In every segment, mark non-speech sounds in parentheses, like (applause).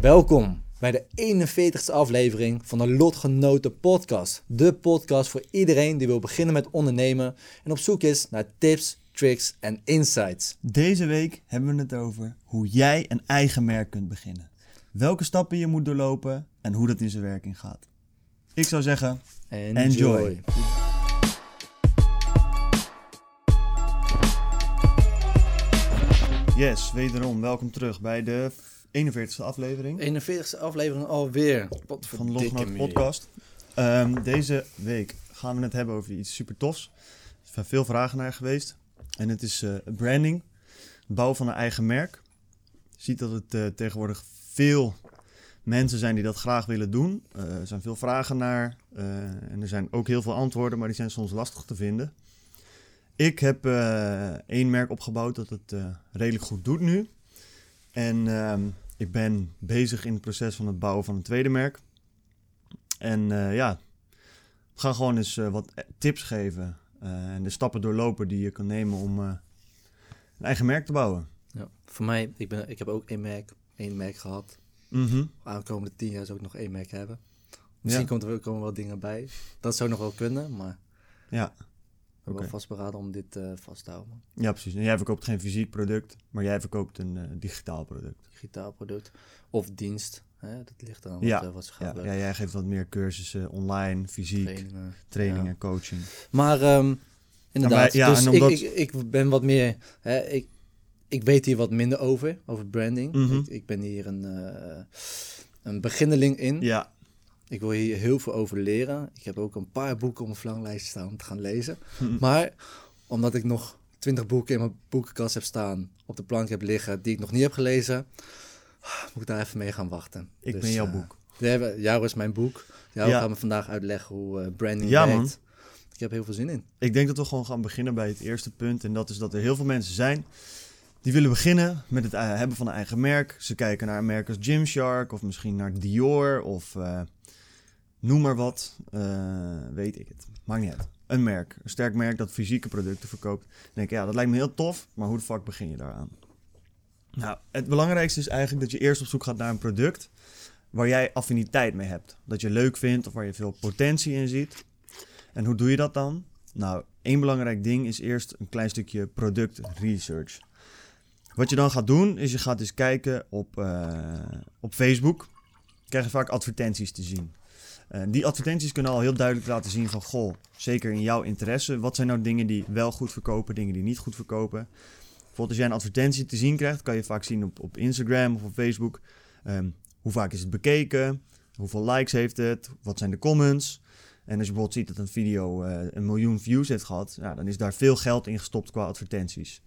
Welkom bij de 41ste aflevering van de Lotgenoten Podcast. De podcast voor iedereen die wil beginnen met ondernemen en op zoek is naar tips, tricks en insights. Deze week hebben we het over hoe jij een eigen merk kunt beginnen. Welke stappen je moet doorlopen en hoe dat in zijn werking gaat. Ik zou zeggen, Enjoy. Enjoy. yes, wederom welkom terug bij de 41ste aflevering 41ste aflevering alweer. van Losgenoten me. Podcast. Ehm, deze week gaan we het hebben over iets super tofs. Er zijn veel vragen naar geweest. En het is eh, branding, het bouwen van een eigen merk. Je ziet dat het eh, tegenwoordig veel mensen zijn die dat graag willen doen. Eh, er zijn veel vragen naar. en er zijn ook heel veel antwoorden, maar die zijn soms lastig te vinden. Ik heb één merk opgebouwd dat het redelijk goed doet nu. En ehm, ik ben bezig in het proces van het bouwen van een tweede merk. En eh, ja, we gaan gewoon eens eh, wat tips geven. eh, en de stappen doorlopen die je kan nemen om een eigen merk te bouwen. Ja. Voor mij, ik, ben, ik heb ook één merk, één merk gehad. Mhm. Aankomende tien jaar zou ik nog één merk hebben. Misschien Ja. komt er, komen er wel dingen bij. Dat zou nog wel kunnen, maar Ja, ik ben wel vastberaden om dit eh, vast te houden. ja, precies. En jij verkoopt geen fysiek product, maar jij verkoopt een eh, digitaal product. Digitaal product of dienst. Hè? Dat ligt eraan Ja, wat, eh, wat ze gaan Ja, jij geeft wat meer cursussen online, fysiek, Trainingen. trainingen, Ja. coaching. Maar ehm, inderdaad, ja, dus en ik, omdat- ik, ik ben wat meer... Hè, ik, ik weet hier wat minder over, over branding. Mhm. ik, ik ben hier een, een beginneling in. Ja, Ik wil hier heel veel over leren. Ik heb ook een paar boeken op mijn verlanglijst staan om te gaan lezen. Hm. Maar omdat ik nog twintig boeken in mijn boekenkast heb staan, op de plank heb liggen, die ik nog niet heb gelezen, moet ik daar even mee gaan wachten. ik Dus, ben jouw eh, boek. hebben, jou is mijn boek. Jou Ja. gaan we vandaag uitleggen hoe eh, branding Ja, werkt. man. Ik heb heel veel zin in. Ik denk dat we gewoon gaan beginnen bij het eerste punt. En dat is dat er heel veel mensen zijn die willen beginnen met het eh, hebben van een eigen merk. Ze kijken naar een merk als Gymshark of misschien naar Dior of noem maar wat. Eh, weet ik het. Maakt niet uit. Een merk, een sterk merk dat fysieke producten verkoopt. Denk ik, ja, dat lijkt me heel tof, maar hoe de fuck begin je daaraan? Nou, het belangrijkste is eigenlijk dat je eerst op zoek gaat naar een product waar jij affiniteit mee hebt. Dat je leuk vindt of waar je veel potentie in ziet. En hoe doe je dat dan? Nou, één belangrijk ding is eerst een klein stukje product research. Wat je dan gaat doen, is je gaat eens kijken op, eh, op Facebook. Krijg je vaak advertenties te zien. Eh, die advertenties kunnen al heel duidelijk laten zien van... Goh, zeker in jouw interesse, wat zijn nou dingen die wel goed verkopen, dingen die niet goed verkopen. Bijvoorbeeld als jij een advertentie te zien krijgt, kan je vaak zien op, op Instagram of op Facebook... ehm, hoe vaak is het bekeken, hoeveel likes heeft het, wat zijn de comments... En als je bijvoorbeeld ziet dat een video eh, een miljoen views heeft gehad, ja, dan is daar veel geld in gestopt qua advertenties.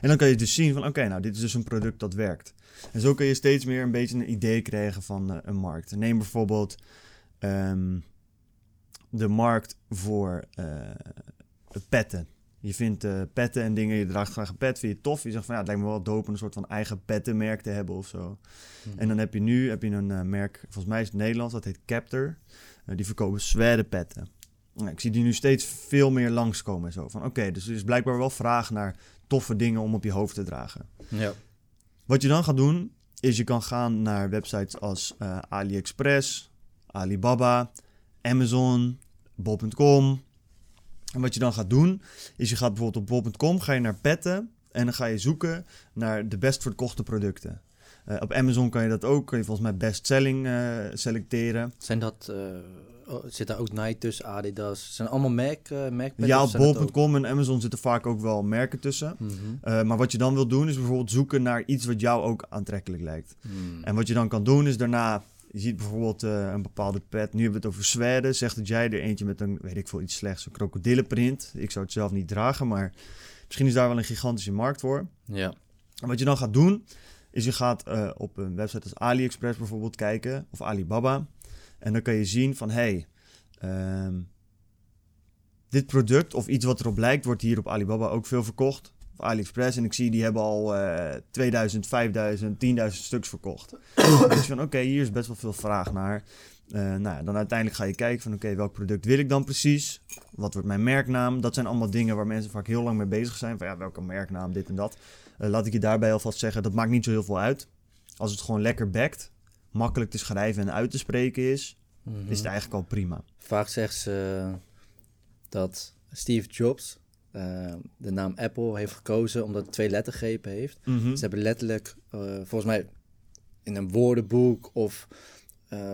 En dan kan je dus zien van, oké, nou, dit is dus een product dat werkt. En zo kun je steeds meer een beetje een idee krijgen van eh, een markt. Neem bijvoorbeeld ehm, de markt voor eh, petten. Je vindt eh, petten en dingen, je draagt graag een pet, vind je het tof. Je zegt van, ja, het lijkt me wel dope om een soort van eigen pettenmerk te hebben of zo. En dan heb je nu heb je een merk, volgens mij is het Nederlands, dat heet Captor. Eh, die verkopen zwaardepetten. Nou, ik zie die nu steeds veel meer langskomen. en Zo. Van oké, dus er is blijkbaar wel vraag naar toffe dingen om op je hoofd te dragen. Ja. Wat je dan gaat doen, is je kan gaan naar websites als eh, AliExpress, Alibaba, Amazon, bol.com. En wat je dan gaat doen, is je gaat bijvoorbeeld op bol.com, ga je naar petten en dan ga je zoeken naar de best verkochte producten. Eh, op Amazon kan je dat ook, kan je volgens mij best selling eh, selecteren. Zijn dat, zit daar ook Nike tussen, Adidas? Zijn allemaal merk, merkpetten Ja, op bol.com en Amazon zitten vaak ook wel merken tussen. Mhm. Eh, maar wat je dan wil doen, is bijvoorbeeld zoeken naar iets wat jou ook aantrekkelijk lijkt. Hmm. En wat je dan kan doen, is daarna... Je ziet bijvoorbeeld eh, een bepaalde pet. Nu hebben we het over Zweden. Zegt dat jij er eentje met een, weet ik veel, iets slechts. Een krokodillenprint. Ik zou het zelf niet dragen, maar misschien is daar wel een gigantische markt voor. Ja. En wat je dan gaat doen, is je gaat op een website als AliExpress bijvoorbeeld kijken, of Alibaba. En dan kan je zien van, hey, ehm, dit product of iets wat erop lijkt, wordt hier op Alibaba ook veel verkocht. Of AliExpress. En ik zie, die hebben al eh 2000, 5000, 10.000 stuks verkocht. (coughs) je van, oké, hier is best wel veel vraag naar. Eh, nou, ja, dan uiteindelijk ga je kijken van, oké, welk product wil ik dan precies? Wat wordt mijn merknaam? Dat zijn allemaal dingen waar mensen vaak heel lang mee bezig zijn. Van, ja, welke merknaam, dit en dat. Eh, laat ik je daarbij alvast zeggen, dat maakt niet zo heel veel uit. als het gewoon lekker backt, makkelijk te schrijven en uit te spreken is, Mhm. is het eigenlijk al prima. Vaak zegt ze eh, dat Steve Jobs eh, de naam Apple heeft gekozen omdat het twee lettergrepen heeft. Mhm. Ze hebben letterlijk, eh, volgens mij in een woordenboek of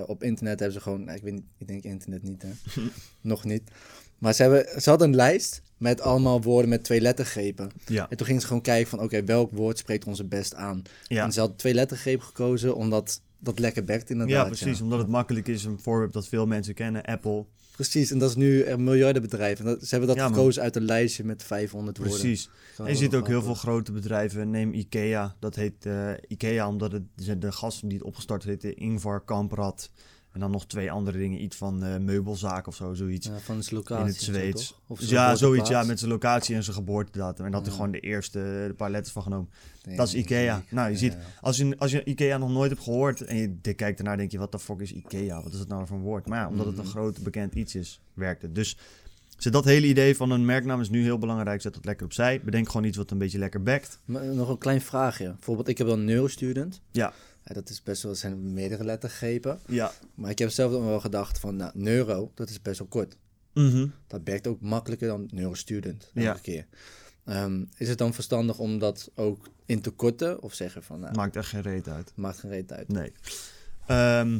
op internet hebben ze gewoon, nou, ik weet niet, ik denk internet niet, hè? (laughs) nog niet. Maar ze, hebben, ze hadden een lijst met allemaal woorden met twee lettergrepen. Ja, En toen gingen ze gewoon kijken van, oké, welk woord spreekt ons het best aan? ja. En ze hadden twee lettergrepen gekozen omdat dat lekker bekt inderdaad. ja precies. Omdat het makkelijk is. Een voorbeeld dat veel mensen kennen. Apple. Precies, en dat is nu een miljardenbedrijf. En dat, ze hebben dat Ja, gekozen uit een lijstje met 500 woorden. Precies. En je ziet ook heel veel grote bedrijven. Neem Ikea. Dat heet eh, Ikea omdat het, de- de gasten die het opgestart heette Ingvar Kamprad. En dan nog twee andere dingen. Iets van eh, meubelzaak of zo, zoiets. Ja, van zijn locatie. in het Zweeds. Of ja, zoiets. Ja, met zijn locatie en zijn geboortedatum. En dat Ja. gewoon de eerste de paar letters van genomen. Nee, dat is Ikea. Nou, je ziet-. Als je, als je Ikea nog nooit hebt gehoord en je kijkt ernaar, denk je, wat de fuck is Ikea? Wat is het nou voor een woord? Maar ja, omdat het een Mhm. groot bekend iets is, werkt het. Dus zet dat hele idee van een merknaam is nu heel belangrijk. Zet dat lekker opzij. Bedenk gewoon iets wat een beetje lekker backt. Maar nog een klein vraagje. Bijvoorbeeld, ik heb dan neurostudent. Ja. Ja, dat is best wel, zijn meerdere lettergrepen. Ja. Maar ik heb zelf dan wel gedacht van, nou, neuro, dat is best wel kort. Mhm. Dat werkt ook makkelijker dan neurostudent. Ja. Elke keer. Ehm, is het dan verstandig om dat ook in te korten? Of zeggen van, nou, Maakt echt geen reet uit. maakt geen reet uit. Nee. Ehm,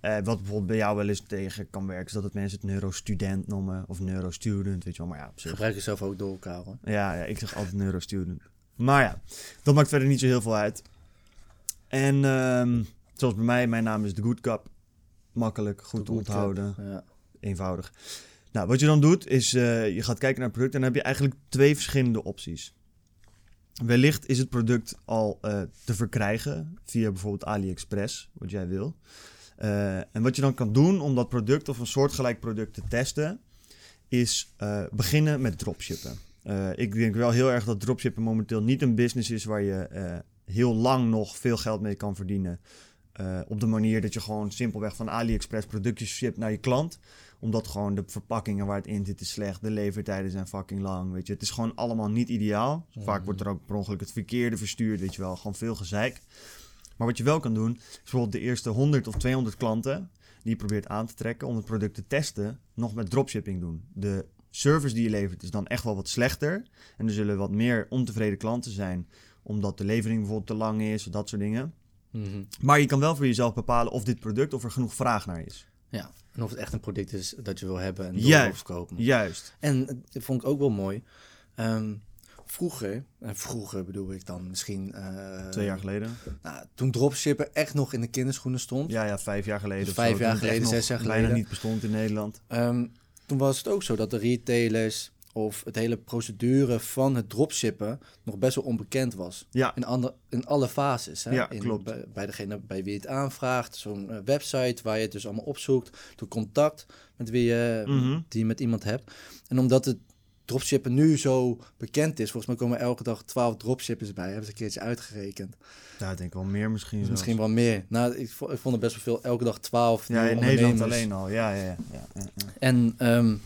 eh, wat bijvoorbeeld bij jou wel eens tegen kan werken, is dat het mensen het neurostudent noemen. Of neurostudent, weet je wel. Maar ja, op zich Gebruik je zelf ook door elkaar hoor. Ja, ja, ik zeg altijd neurostudent. Maar ja, dat maakt verder niet zo heel veel uit. En ehm, zoals bij mij, mijn naam is de Good Cup. Makkelijk, goed te onthouden, Ja. eenvoudig. Nou, wat je dan doet, is eh, je gaat kijken naar het product en dan heb je eigenlijk twee verschillende opties. Wellicht is het product al eh, te verkrijgen via bijvoorbeeld AliExpress, wat jij wil. Eh, en wat je dan kan doen om dat product of een soortgelijk product te testen, is beginnen met dropshippen. Ik denk wel heel erg dat dropshippen momenteel niet een business is waar je heel lang nog veel geld mee kan verdienen. Eh, op de manier dat je gewoon simpelweg van AliExpress productjes shipt naar je klant. Omdat gewoon de verpakkingen waar het in zit is slecht. De levertijden zijn fucking lang. Weet je. Het is gewoon allemaal niet ideaal. Vaak wordt er ook per ongeluk het verkeerde verstuurd. Weet je wel. Gewoon veel gezeik. Maar wat je wel kan doen, is bijvoorbeeld de eerste 100 of 200 klanten die je probeert aan te trekken om het product te testen, nog met dropshipping doen. De service die je levert is dan echt wel wat slechter. En er zullen wat meer ontevreden klanten zijn, omdat de levering bijvoorbeeld te lang is, dat soort dingen. Mhm. Maar je kan wel voor jezelf bepalen of dit product, of er genoeg vraag naar is. ja. En of het echt een product is dat je wil hebben en door wil verkopen. Juist. En dat vond ik ook wel mooi. Ehm, vroeger, en vroeger bedoel ik dan misschien... eh, Twee jaar geleden. Nou, toen dropshippen echt nog in de kinderschoenen stond. Ja, ja, vijf jaar geleden. Dus vijf jaar geleden, zes jaar Bijna geleden. niet bestond in Nederland. Ehm, toen was het ook zo dat de retailers of het hele procedure van het dropshippen nog best wel onbekend was. Ja, In, ander, in alle fases. Hè? Ja, in, klopt. Bij, bij degene bij wie het aanvraagt. Zo'n eh, website waar je het dus allemaal opzoekt. Door contact met wie je, Mhm. die je met iemand hebt. En omdat het dropshippen nu zo bekend is. Volgens mij komen er elke dag 12 dropshippers bij. Hebben ze een keertje uitgerekend. ja, ik denk wel meer misschien. Dus misschien wel meer. Nou, ik, vo- ik vond er best wel veel. Elke dag 12 Ja, in Nederland alleen al. Ja, ja, ja. ja, ja, ja. En, ehm,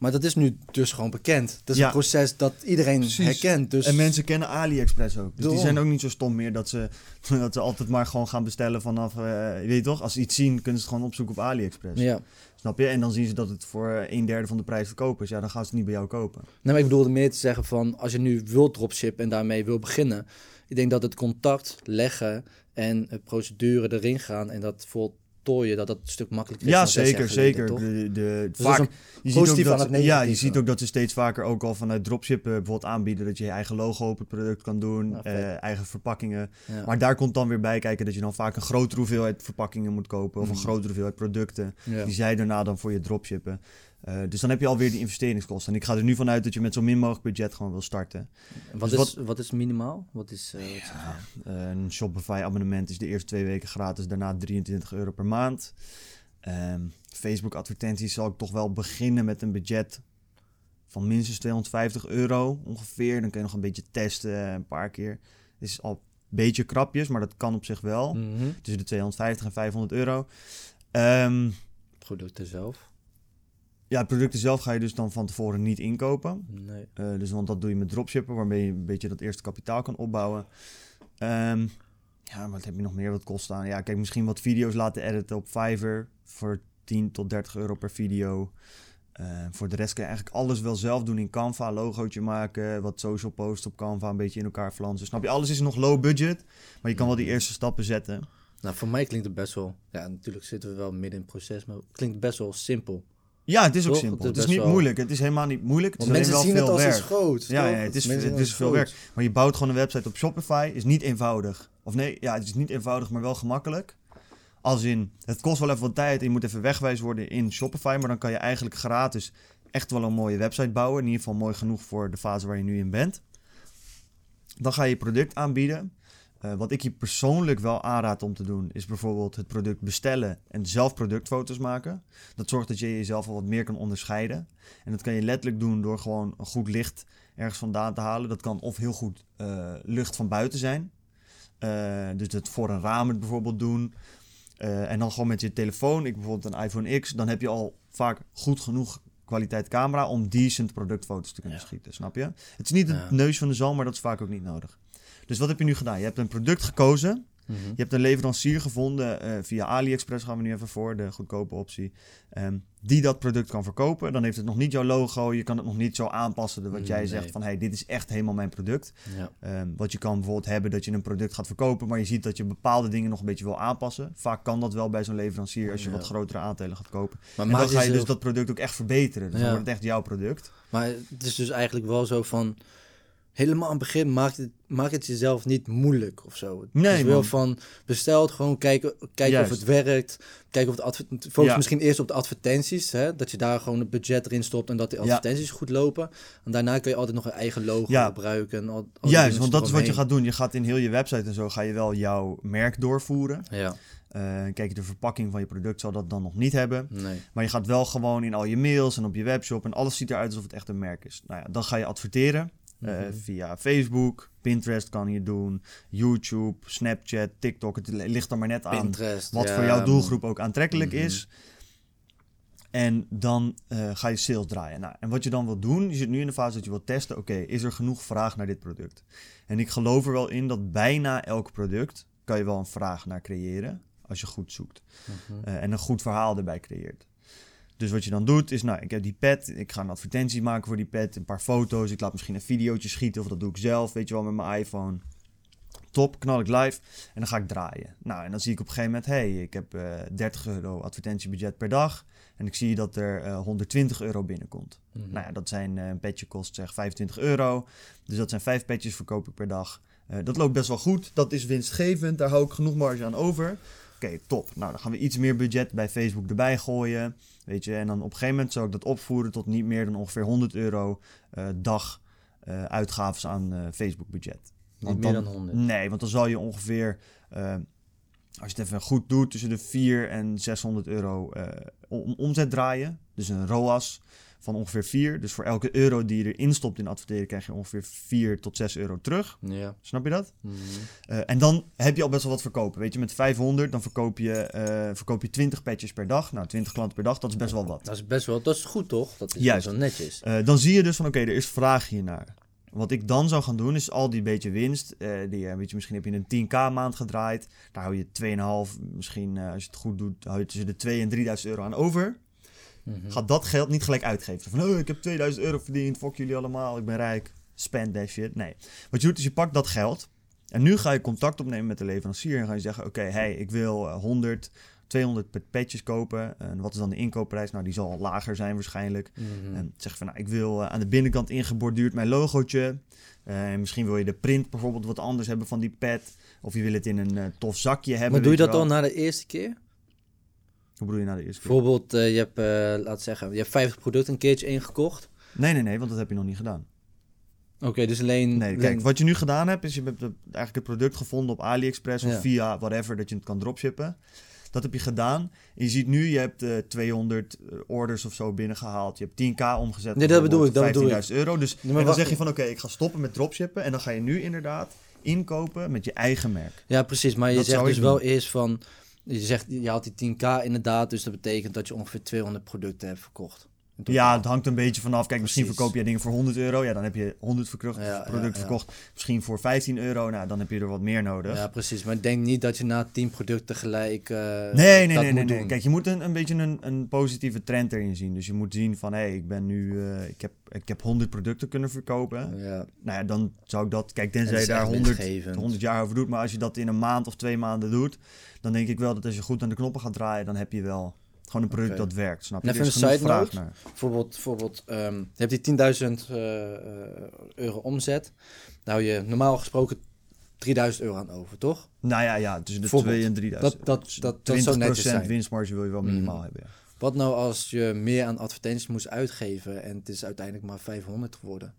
maar dat is nu dus gewoon bekend. Dat is Ja. een proces dat iedereen Precies. herkent. Dus En mensen kennen AliExpress ook. Dus die zijn ook niet zo stom meer dat ze, (laughs) dat ze altijd maar gewoon gaan bestellen vanaf... je weet toch, als ze iets zien, kunnen ze het gewoon opzoeken op AliExpress. ja. Snap je? En dan zien ze dat het voor een derde van de prijs verkopen is. Ja, dan gaan ze het niet bij jou kopen. Nee, maar ik bedoelde meer te zeggen van als je nu wilt dropshippen en daarmee wil beginnen. Ik denk dat het contact leggen en het procedure erin gaan en dat voltooien, dat dat een stuk makkelijker is. Ja, zeker, geleden, zeker. De, de, Dus vaak, je ziet ook positief dat, aan het Ja, je ziet ook dat ze steeds vaker ook al vanuit dropshippen bijvoorbeeld aanbieden dat je je eigen logo op het product kan doen, Ja, eh, eigen verpakkingen. ja. Maar daar komt dan weer bij kijken dat je dan vaak een grotere hoeveelheid verpakkingen moet kopen of een Mm. grotere hoeveelheid producten. Die zij daarna dan voor je dropshippen. Eh, dus dan heb je alweer die investeringskosten. En ik ga er nu vanuit dat je met zo min mogelijk budget gewoon wil starten. Wat, dus is, wat is minimaal? Wat is, eh, wat een Shopify abonnement is de eerste twee weken gratis, daarna 23 euro per maand. Ehm, Facebook advertenties zal ik toch wel beginnen met een budget van minstens 250 euro ongeveer. Dan kun je nog een beetje testen eh, een paar keer. Het is al een beetje krapjes, maar dat kan op zich wel. Mhm. Tussen de 250 en 500 euro. Ehm, Producten zelf? Ja, het producten zelf ga je dus dan van tevoren niet inkopen. Nee. Eh, dus want dat doe je met dropshippen, waarmee je een beetje dat eerste kapitaal kan opbouwen. Ehm, Ja, wat heb je nog meer wat kost aan? Ja, kijk, misschien wat video's laten editen op Fiverr voor 10 tot 30 euro per video. Eh, voor de rest kan je eigenlijk alles wel zelf doen in Canva. Logootje maken, wat social posts op Canva, een beetje in elkaar flansen. Snap je? Alles is nog low budget, maar je kan wel die eerste stappen zetten. Nou, voor mij klinkt het best wel... Ja, natuurlijk zitten we wel midden in het proces, maar het klinkt best wel simpel. Ja, het is ook Toch? simpel. Het Het is is niet wel- moeilijk. Het is helemaal niet moeilijk. Het Want is mensen wel zien het als werk. iets groots, Ja, ja, het is, het is veel werk. Maar je bouwt gewoon een website op Shopify. Is niet eenvoudig. Of nee, ja, het is niet eenvoudig, maar wel gemakkelijk. Als in, het kost wel even wat tijd en je moet even wegwijs worden in Shopify. Maar dan kan je eigenlijk gratis echt wel een mooie website bouwen. In ieder geval mooi genoeg voor de fase waar je nu in bent. Dan ga je je product aanbieden. Eh, wat ik je persoonlijk wel aanraad om te doen, is bijvoorbeeld het product bestellen en zelf productfoto's maken. Dat zorgt dat je jezelf al wat meer kan onderscheiden. En dat kan je letterlijk doen door gewoon een goed licht ergens vandaan te halen. Dat kan of heel goed eh, lucht van buiten zijn. Eh, dus het voor een raam het bijvoorbeeld doen. En dan gewoon met je telefoon, ik bijvoorbeeld een iPhone X, dan heb je al vaak goed genoeg kwaliteit camera om decent productfoto's te kunnen Ja. schieten, snap je? Het is niet het Ja. neus van de zalm, maar dat is vaak ook niet nodig. Dus wat heb je nu gedaan? Je hebt een product gekozen. Mhm. Je hebt een leverancier gevonden eh, via AliExpress gaan we nu even voor, de goedkope optie. ehm, die dat product kan verkopen. Dan heeft het nog niet jouw logo. Je kan het nog niet zo aanpassen. de- Wat jij Nee. zegt van hey, dit is echt helemaal mijn product. Ja. Ehm, wat je kan bijvoorbeeld hebben dat je een product gaat verkopen, maar je ziet dat je bepaalde dingen nog een beetje wil aanpassen. Vaak kan dat wel bij zo'n leverancier als je Ja. wat grotere aandelen gaat kopen. Maar, en dan ga je dus dat product ook echt verbeteren. Dus Ja. dan wordt het echt jouw product. maar het is dus eigenlijk wel zo van... Helemaal aan het begin maak het, maak het jezelf niet moeilijk of zo. Nee, is wel van besteld, gewoon kijken, kijken Juist. of het werkt. Kijken of het adver- focus Ja. misschien eerst op de advertenties. Hè? Dat je daar gewoon het budget erin stopt en dat de Ja. advertenties goed lopen. En daarna kun je altijd nog een eigen logo Ja. gebruiken. En al, Juist, want dat is wat je gaat doen. Je gaat in heel je website en zo ga je wel jouw merk doorvoeren. Ja, Eh, kijk, de verpakking van je product zal dat dan nog niet hebben. nee. Maar je gaat wel gewoon in al je mails en op je webshop en alles ziet eruit alsof het echt een merk is. Nou ja, dan ga je adverteren eh, Mhm. via Facebook, Pinterest kan je doen, YouTube, Snapchat, TikTok. Het ligt er maar net aan Pinterest. wat ja, voor jouw doelgroep ook aantrekkelijk Mhm. is. En dan eh, ga je sales draaien. Nou, en wat je dan wil doen, je zit nu in de fase dat je wilt testen, oké, is er genoeg vraag naar dit product? En ik geloof er wel in dat bijna elk product kan je wel een vraag naar creëren, als je goed zoekt. Mhm. Eh, en een goed verhaal erbij creëert. Dus wat je dan doet is, nou, ik heb die pet, ik ga een advertentie maken voor die pet, een paar foto's, ik laat misschien een videootje schieten of dat doe ik zelf, weet je wel, met mijn iPhone. Top, knal ik live en dan ga ik draaien. Nou, en dan zie ik op een gegeven moment, hey, ik heb eh 30 euro advertentiebudget per dag en ik zie dat er eh 120 euro binnenkomt. Mhm. Nou ja, dat zijn, eh, een petje kost zeg 25 euro, dus dat zijn vijf petjes verkoop ik per dag. Eh, dat loopt best wel goed, dat is winstgevend, daar hou ik genoeg marge aan over. Oké, top. Nou, dan gaan we iets meer budget bij Facebook erbij gooien. Weet je, en dan op een gegeven moment zou ik dat opvoeren tot niet meer dan ongeveer 100 euro eh, dag eh uitgaves aan eh, Facebook budget. Niet meer dan- dan 100. Nee, want dan zal je ongeveer, als je het even goed doet, tussen de 4 en 600 euro om, omzet draaien. Dus een ROAS van ongeveer 4. Dus voor elke euro die je erin stopt in adverteren, krijg je ongeveer 4 tot 6 euro terug. Ja. Snap je dat? Mhm. Eh, en dan heb je al best wel wat verkopen. Weet je, met 500 dan verkoop je, eh, verkoop je 20 petjes per dag. Nou, 20 klanten per dag, dat is best wel wat. Dat is best wel, dat is goed toch? Dat is Juist. best wel netjes. Eh, dan zie je dus van, oké, er is vraag hiernaar. Wat ik dan zou gaan doen, is al die beetje winst. die, weet je, misschien heb je een 10k maand gedraaid. Daar hou je 2,5, misschien als je het goed doet, hou je tussen de 2 en 3000 euro aan over. Mhm. Ga dat geld niet gelijk uitgeven. Van, oh, ik heb 2000 euro verdiend, fuck jullie allemaal, ik ben rijk. Spend that shit. Nee. Wat je doet, is je pakt dat geld. En nu ga je contact opnemen met de leverancier. En ga je zeggen, oké, hey, ik wil eh, 100, 200 pet- petjes kopen. En wat is dan de inkoopprijs? Nou, die zal lager zijn waarschijnlijk. Mhm. En zeg van, nou, ik wil eh, aan de binnenkant ingeborduurd mijn logootje. Eh, misschien wil je de print bijvoorbeeld wat anders hebben van die pet. Of je wil het in een eh, tof zakje hebben. Maar doe je dat wel. dan na de eerste keer? Hoe bedoel je nou de eerste keer? Bijvoorbeeld, eh, je hebt, eh laat zeggen, je hebt 50 producten een keertje ingekocht. Nee, nee, nee, want dat heb je nog niet gedaan. Oké, dus alleen... Nee, kijk, wat je nu gedaan hebt, is je hebt het- eigenlijk het product gevonden op AliExpress of Ja. via whatever, dat je het kan dropshippen. Dat heb je gedaan. En je ziet nu, je hebt eh 200 orders of zo binnengehaald. Je hebt 10k omgezet. Nee, dat bedoel ik, dat bedoel ik. 15.000 euro. Dus maar en dan zeg je van, oké, ik ga stoppen met dropshippen. En dan ga je nu inderdaad inkopen met je eigen merk. Ja, precies. Maar je Dat zegt dus wel eerst van... Je zegt, je had die 10k inderdaad, dus dat betekent dat je ongeveer 200 producten hebt verkocht. Ja, het hangt een beetje vanaf. Kijk, misschien verkoop jij dingen voor 100 euro. Ja, dan heb je 100 verkro- Ja, ja, producten ja. verkocht. Misschien voor 15 euro. Nou, dan heb je er wat meer nodig. Ja, precies. Maar ik denk niet dat je na 10 producten gelijk. eh, Nee, nee, dat nee. Kijk, je moet een, een beetje een, een positieve trend erin zien. Dus je moet zien van, hé, hey, ik ben nu, eh, ik, heb, ik heb 100 producten kunnen verkopen. Ja, Nou ja, dan zou ik dat, kijk, en tenzij je daar echt 100, winstgevend. 100 jaar over doet. Maar als je dat in een maand of twee maanden doet, dan denk ik wel dat als je goed aan de knoppen gaat draaien, dan heb je wel gewoon een product dat werkt. Snap je? En even een side vraag note. naar. Bijvoorbeeld, bijvoorbeeld ehm, je hebt die 10.000 eh, eh, euro omzet. Nou, je normaal gesproken 3000 euro aan over, toch? Nou ja, ja, tussen de Bijvoorbeeld. 2 en 3000. Dat, dat, Dus dat, dat zou netjes 20% zijn. winstmarge wil je wel minimaal Mm. hebben. Ja. Wat nou als je meer aan advertenties moest uitgeven en het is uiteindelijk maar 500 geworden?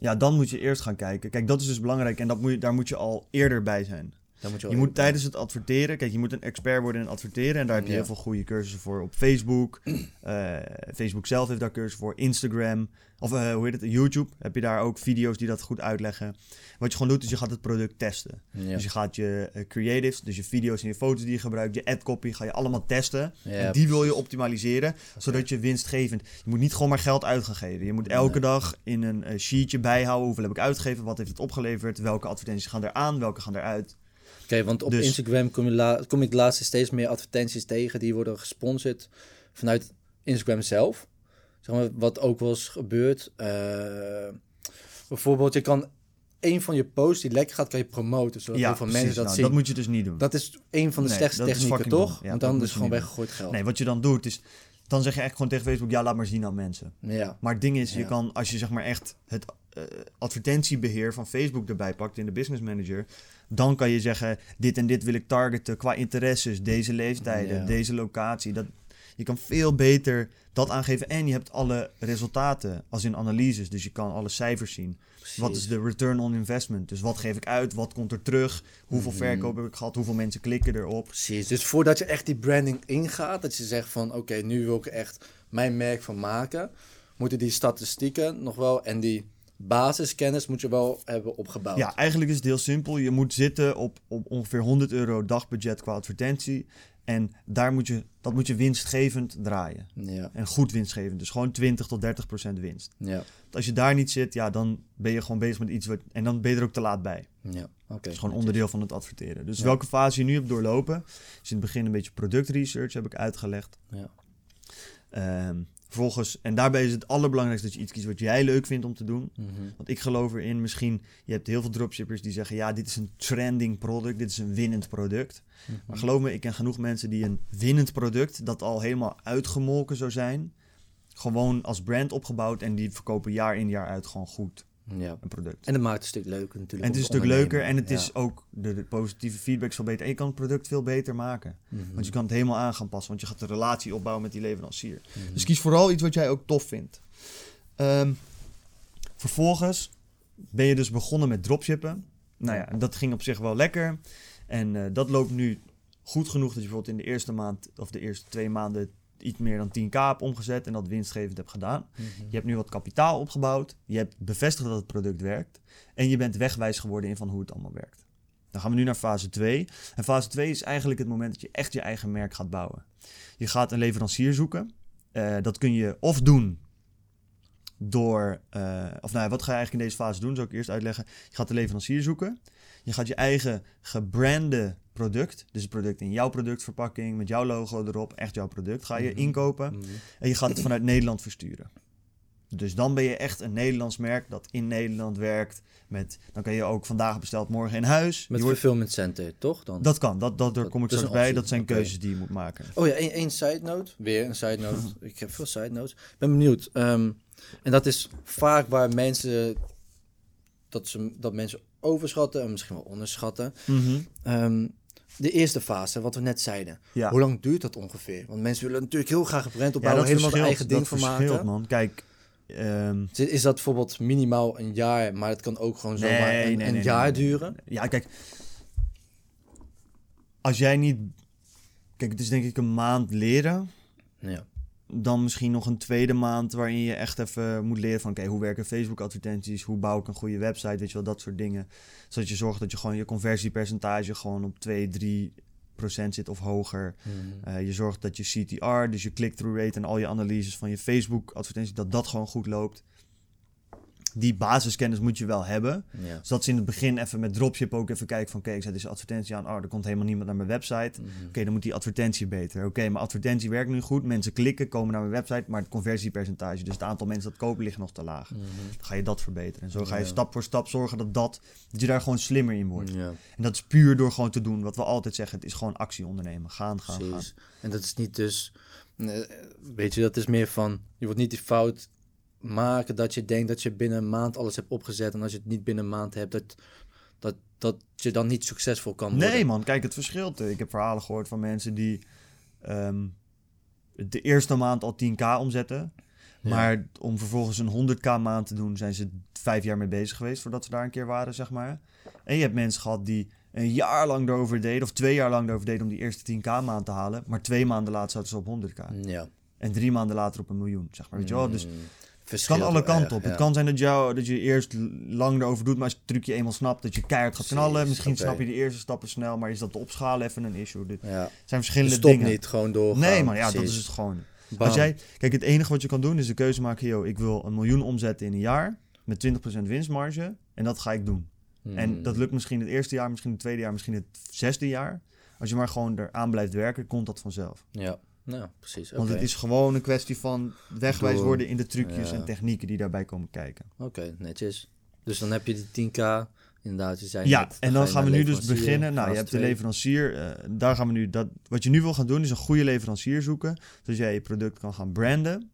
ja, dan moet je eerst gaan kijken. Kijk, dat is dus belangrijk en dat moet je, daar moet je al eerder bij zijn. Dan moet je, moet tijdens het adverteren, kijk, je moet een expert worden in adverteren. En daar heb je Ja. heel veel goede cursussen voor op Facebook. (clears throat) Eh, Facebook zelf heeft daar cursussen voor. Instagram, of eh, hoe heet het, YouTube heb je daar ook video's die dat goed uitleggen. Wat je gewoon doet, is je gaat het product testen. Ja. Dus je gaat je eh, creatives, dus je video's en je foto's die je gebruikt, je ad copy, ga je allemaal testen. Ja, en die wil je optimaliseren, zodat je winstgevend... Je moet niet gewoon maar geld uit gaan geven. Je moet elke dag in een sheetje bijhouden hoeveel heb ik uitgegeven, wat heeft het opgeleverd, welke advertenties gaan eraan, welke gaan eruit. Oké, want op Dus- Instagram kom, je la- kom ik laatst steeds meer advertenties tegen die worden gesponsord vanuit Instagram zelf. Zeg maar, wat ook wel eens gebeurt. eh, bijvoorbeeld, je kan een van je posts die lekker gaat, kan je promoten. Zodat heel veel precies. mensen dat Nou, zien. Dat moet je dus niet doen. Dat is een van de Nee, slechtste technieken, toch? Ja, Want dan is gewoon weggegooid geld. Nee, wat je dan doet is... Dan zeg je echt gewoon tegen Facebook, ja, laat maar zien aan mensen. Ja, Maar het ding is, je Ja. kan, als je zeg maar echt het eh, advertentiebeheer van Facebook erbij pakt in de Business Manager, dan kan je zeggen, dit en dit wil ik targeten qua interesses, deze leeftijden, Ja. deze locatie. Dat, je kan veel beter dat aangeven en je hebt alle resultaten als in analyses, dus je kan alle cijfers zien. Wat is de return on investment? Dus wat geef ik uit, wat komt er terug, hoeveel Mhm. verkoop heb ik gehad, hoeveel mensen klikken erop. Precies. Dus voordat je echt die branding ingaat, dat je zegt van oké, nu wil ik echt mijn merk van maken, moeten die statistieken nog wel en die basiskennis moet je wel hebben opgebouwd. Ja, eigenlijk is het heel simpel. Je moet zitten op, op ongeveer 100 euro dagbudget qua advertentie. En daar moet je, dat moet je winstgevend draaien. Ja, En goed winstgevend. Dus gewoon 20 tot 30 procent winst. ja, als je daar niet zit, ja, dan ben je gewoon bezig met iets wat. En dan ben je er ook te laat bij. ja. Dat is gewoon onderdeel van het adverteren. Dus Ja. welke fase je nu hebt doorlopen. Is in het begin een beetje productresearch, heb ik uitgelegd. Ja. Ehm, vervolgens, en daarbij is het allerbelangrijkste dat je iets kiest wat jij leuk vindt om te doen. Mhm. Want ik geloof erin, misschien, je hebt heel veel dropshippers die zeggen, ja, dit is een trending product, dit is een winnend product. Mhm. Maar geloof me, ik ken genoeg mensen die een winnend product, dat al helemaal uitgemolken zou zijn, gewoon als brand opgebouwd en die verkopen jaar in jaar uit gewoon goed Ja. een product. En dat maakt het een stuk leuker natuurlijk. En het is een stuk leuker en het is ook, de, de positieve feedback is veel beter. En je kan het product veel beter maken. Mhm. Want je kan het helemaal aan gaan passen, want je gaat de relatie opbouwen met die leverancier. Mhm. Dus kies vooral iets wat jij ook tof vindt. Ehm, vervolgens ben je dus begonnen met dropshippen. Nou ja, dat ging op zich wel lekker. En eh, dat loopt nu goed genoeg dat je bijvoorbeeld in de eerste maand of de eerste twee maanden iets meer dan 10k hebt omgezet en dat winstgevend hebt gedaan. Mhm. Je hebt nu wat kapitaal opgebouwd. Je hebt bevestigd dat het product werkt. En je bent wegwijs geworden in van hoe het allemaal werkt. Dan gaan we nu naar fase 2. En fase 2 is eigenlijk het moment dat je echt je eigen merk gaat bouwen. Je gaat een leverancier zoeken. Eh, dat kun je of doen door... eh, of nou ja, wat ga je eigenlijk in deze fase doen? Zal ik eerst uitleggen. Je gaat de leverancier zoeken. Je gaat je eigen gebrande product, dus het product in jouw productverpakking, met jouw logo erop, echt jouw product, ga je Mhm. inkopen. Mhm. En je gaat het vanuit Nederland versturen. Dus dan ben je echt een Nederlands merk dat in Nederland werkt. Met, dan kan je ook vandaag besteld, morgen in huis. Met fulfillment center, toch? Dan? dat kan, dat, dat, daar Dat- kom ik straks een bij. Dat zijn keuzes die je moet maken. Oh ja, één, één side note. Weer een side note. (laughs) Ik heb veel side notes. Ik ben benieuwd. Ehm, en dat is vaak waar mensen... Dat, ze, dat mensen overschatten en misschien wel onderschatten. Ehm, de eerste fase, wat we net zeiden. Ja. Hoe lang duurt dat ongeveer? Want mensen willen natuurlijk heel graag een brand ja, opbouwen. dat helemaal een eigen ding van maken. man. Kijk, ehm, Is- dat bijvoorbeeld minimaal een jaar, maar het kan ook gewoon Nee, zomaar een, nee, een nee, jaar duren? ja, kijk. Als jij niet... Kijk, het is denk ik een maand leren. Ja. Dan misschien nog een tweede maand waarin je echt even moet leren van oké, hoe werken Facebook advertenties, hoe bouw ik een goede website, weet je wel, dat soort dingen. Zodat je zorgt dat je gewoon je conversiepercentage gewoon op 2, 3 90% zit of hoger. Mhm. Eh, je zorgt dat je CTR, dus je click-through rate en al je analyses van je Facebook advertenties, dat dat gewoon goed loopt. Die basiskennis moet je wel hebben. Ja. Dus dat ze in het begin even met dropship ook even kijken van... oké, ik zet deze advertentie aan. Oh, er komt helemaal niemand naar mijn website. Mhm. Oké, dan moet die advertentie beter. Oké, mijn advertentie werkt nu goed. Mensen klikken, komen naar mijn website. Maar het conversiepercentage, dus het aantal mensen dat kopen, ligt nog te laag. Mhm. Dan ga je dat verbeteren. En zo ga je Ja. stap voor stap zorgen dat, dat, dat je daar gewoon slimmer in wordt. Ja, En dat is puur door gewoon te doen. Wat we altijd zeggen, het is gewoon actie ondernemen. Gaan, gaan, gaan. En dat is niet dus... eh, Weet je, dat is meer van... Je wordt niet die fout maken dat je denkt dat je binnen een maand alles hebt opgezet. En als je het niet binnen een maand hebt, dat, dat, dat je dan niet succesvol kan worden. Nee man, kijk het verschil. Ik heb verhalen gehoord van mensen die ehm, de eerste maand al 10k omzetten. Ja. Maar om vervolgens een 100k maand te doen, zijn ze vijf jaar mee bezig geweest voordat ze daar een keer waren, zeg maar. En je hebt mensen gehad die een jaar lang erover deden, of twee jaar lang erover deden om die eerste 10k maand te halen. Maar twee maanden later zaten ze op 100k. Ja. En drie maanden later op een miljoen, zeg maar. Weet je wel? Dus Mm, verschilt kan alle kanten op. Het ja. kan zijn dat, jou, dat je eerst lang erover doet, maar als je het trucje eenmaal snapt, dat je keihard gaat knallen. Misschien snap je de eerste stappen snel, maar is dat opschalen even een issue. Dit Ja. zijn verschillende Stop dingen. niet, gewoon doorgaan. Nee, maar ja, dat is het gewoon. Bam. Als jij, kijk, het enige wat je kan doen is de keuze maken: yo, ik wil een miljoen omzetten in een jaar met 20% winstmarge. En dat ga ik doen. En Mm. dat lukt misschien het eerste jaar, misschien het tweede jaar, misschien het zesde jaar. Als je maar gewoon eraan blijft werken, komt dat vanzelf. Ja, nou, precies. Want het is gewoon een kwestie van wegwijs worden in de trucjes Ja. en technieken die daarbij komen kijken. Oké, netjes. Dus dan heb je die 10k, inderdaad, je zei Ja, net, en dan gaan we nu dus beginnen. Nou, je hebt de leverancier. eh, daar gaan we nu. Dat, wat je nu wil gaan doen, is een goede leverancier zoeken. Zodat jij je product kan gaan branden.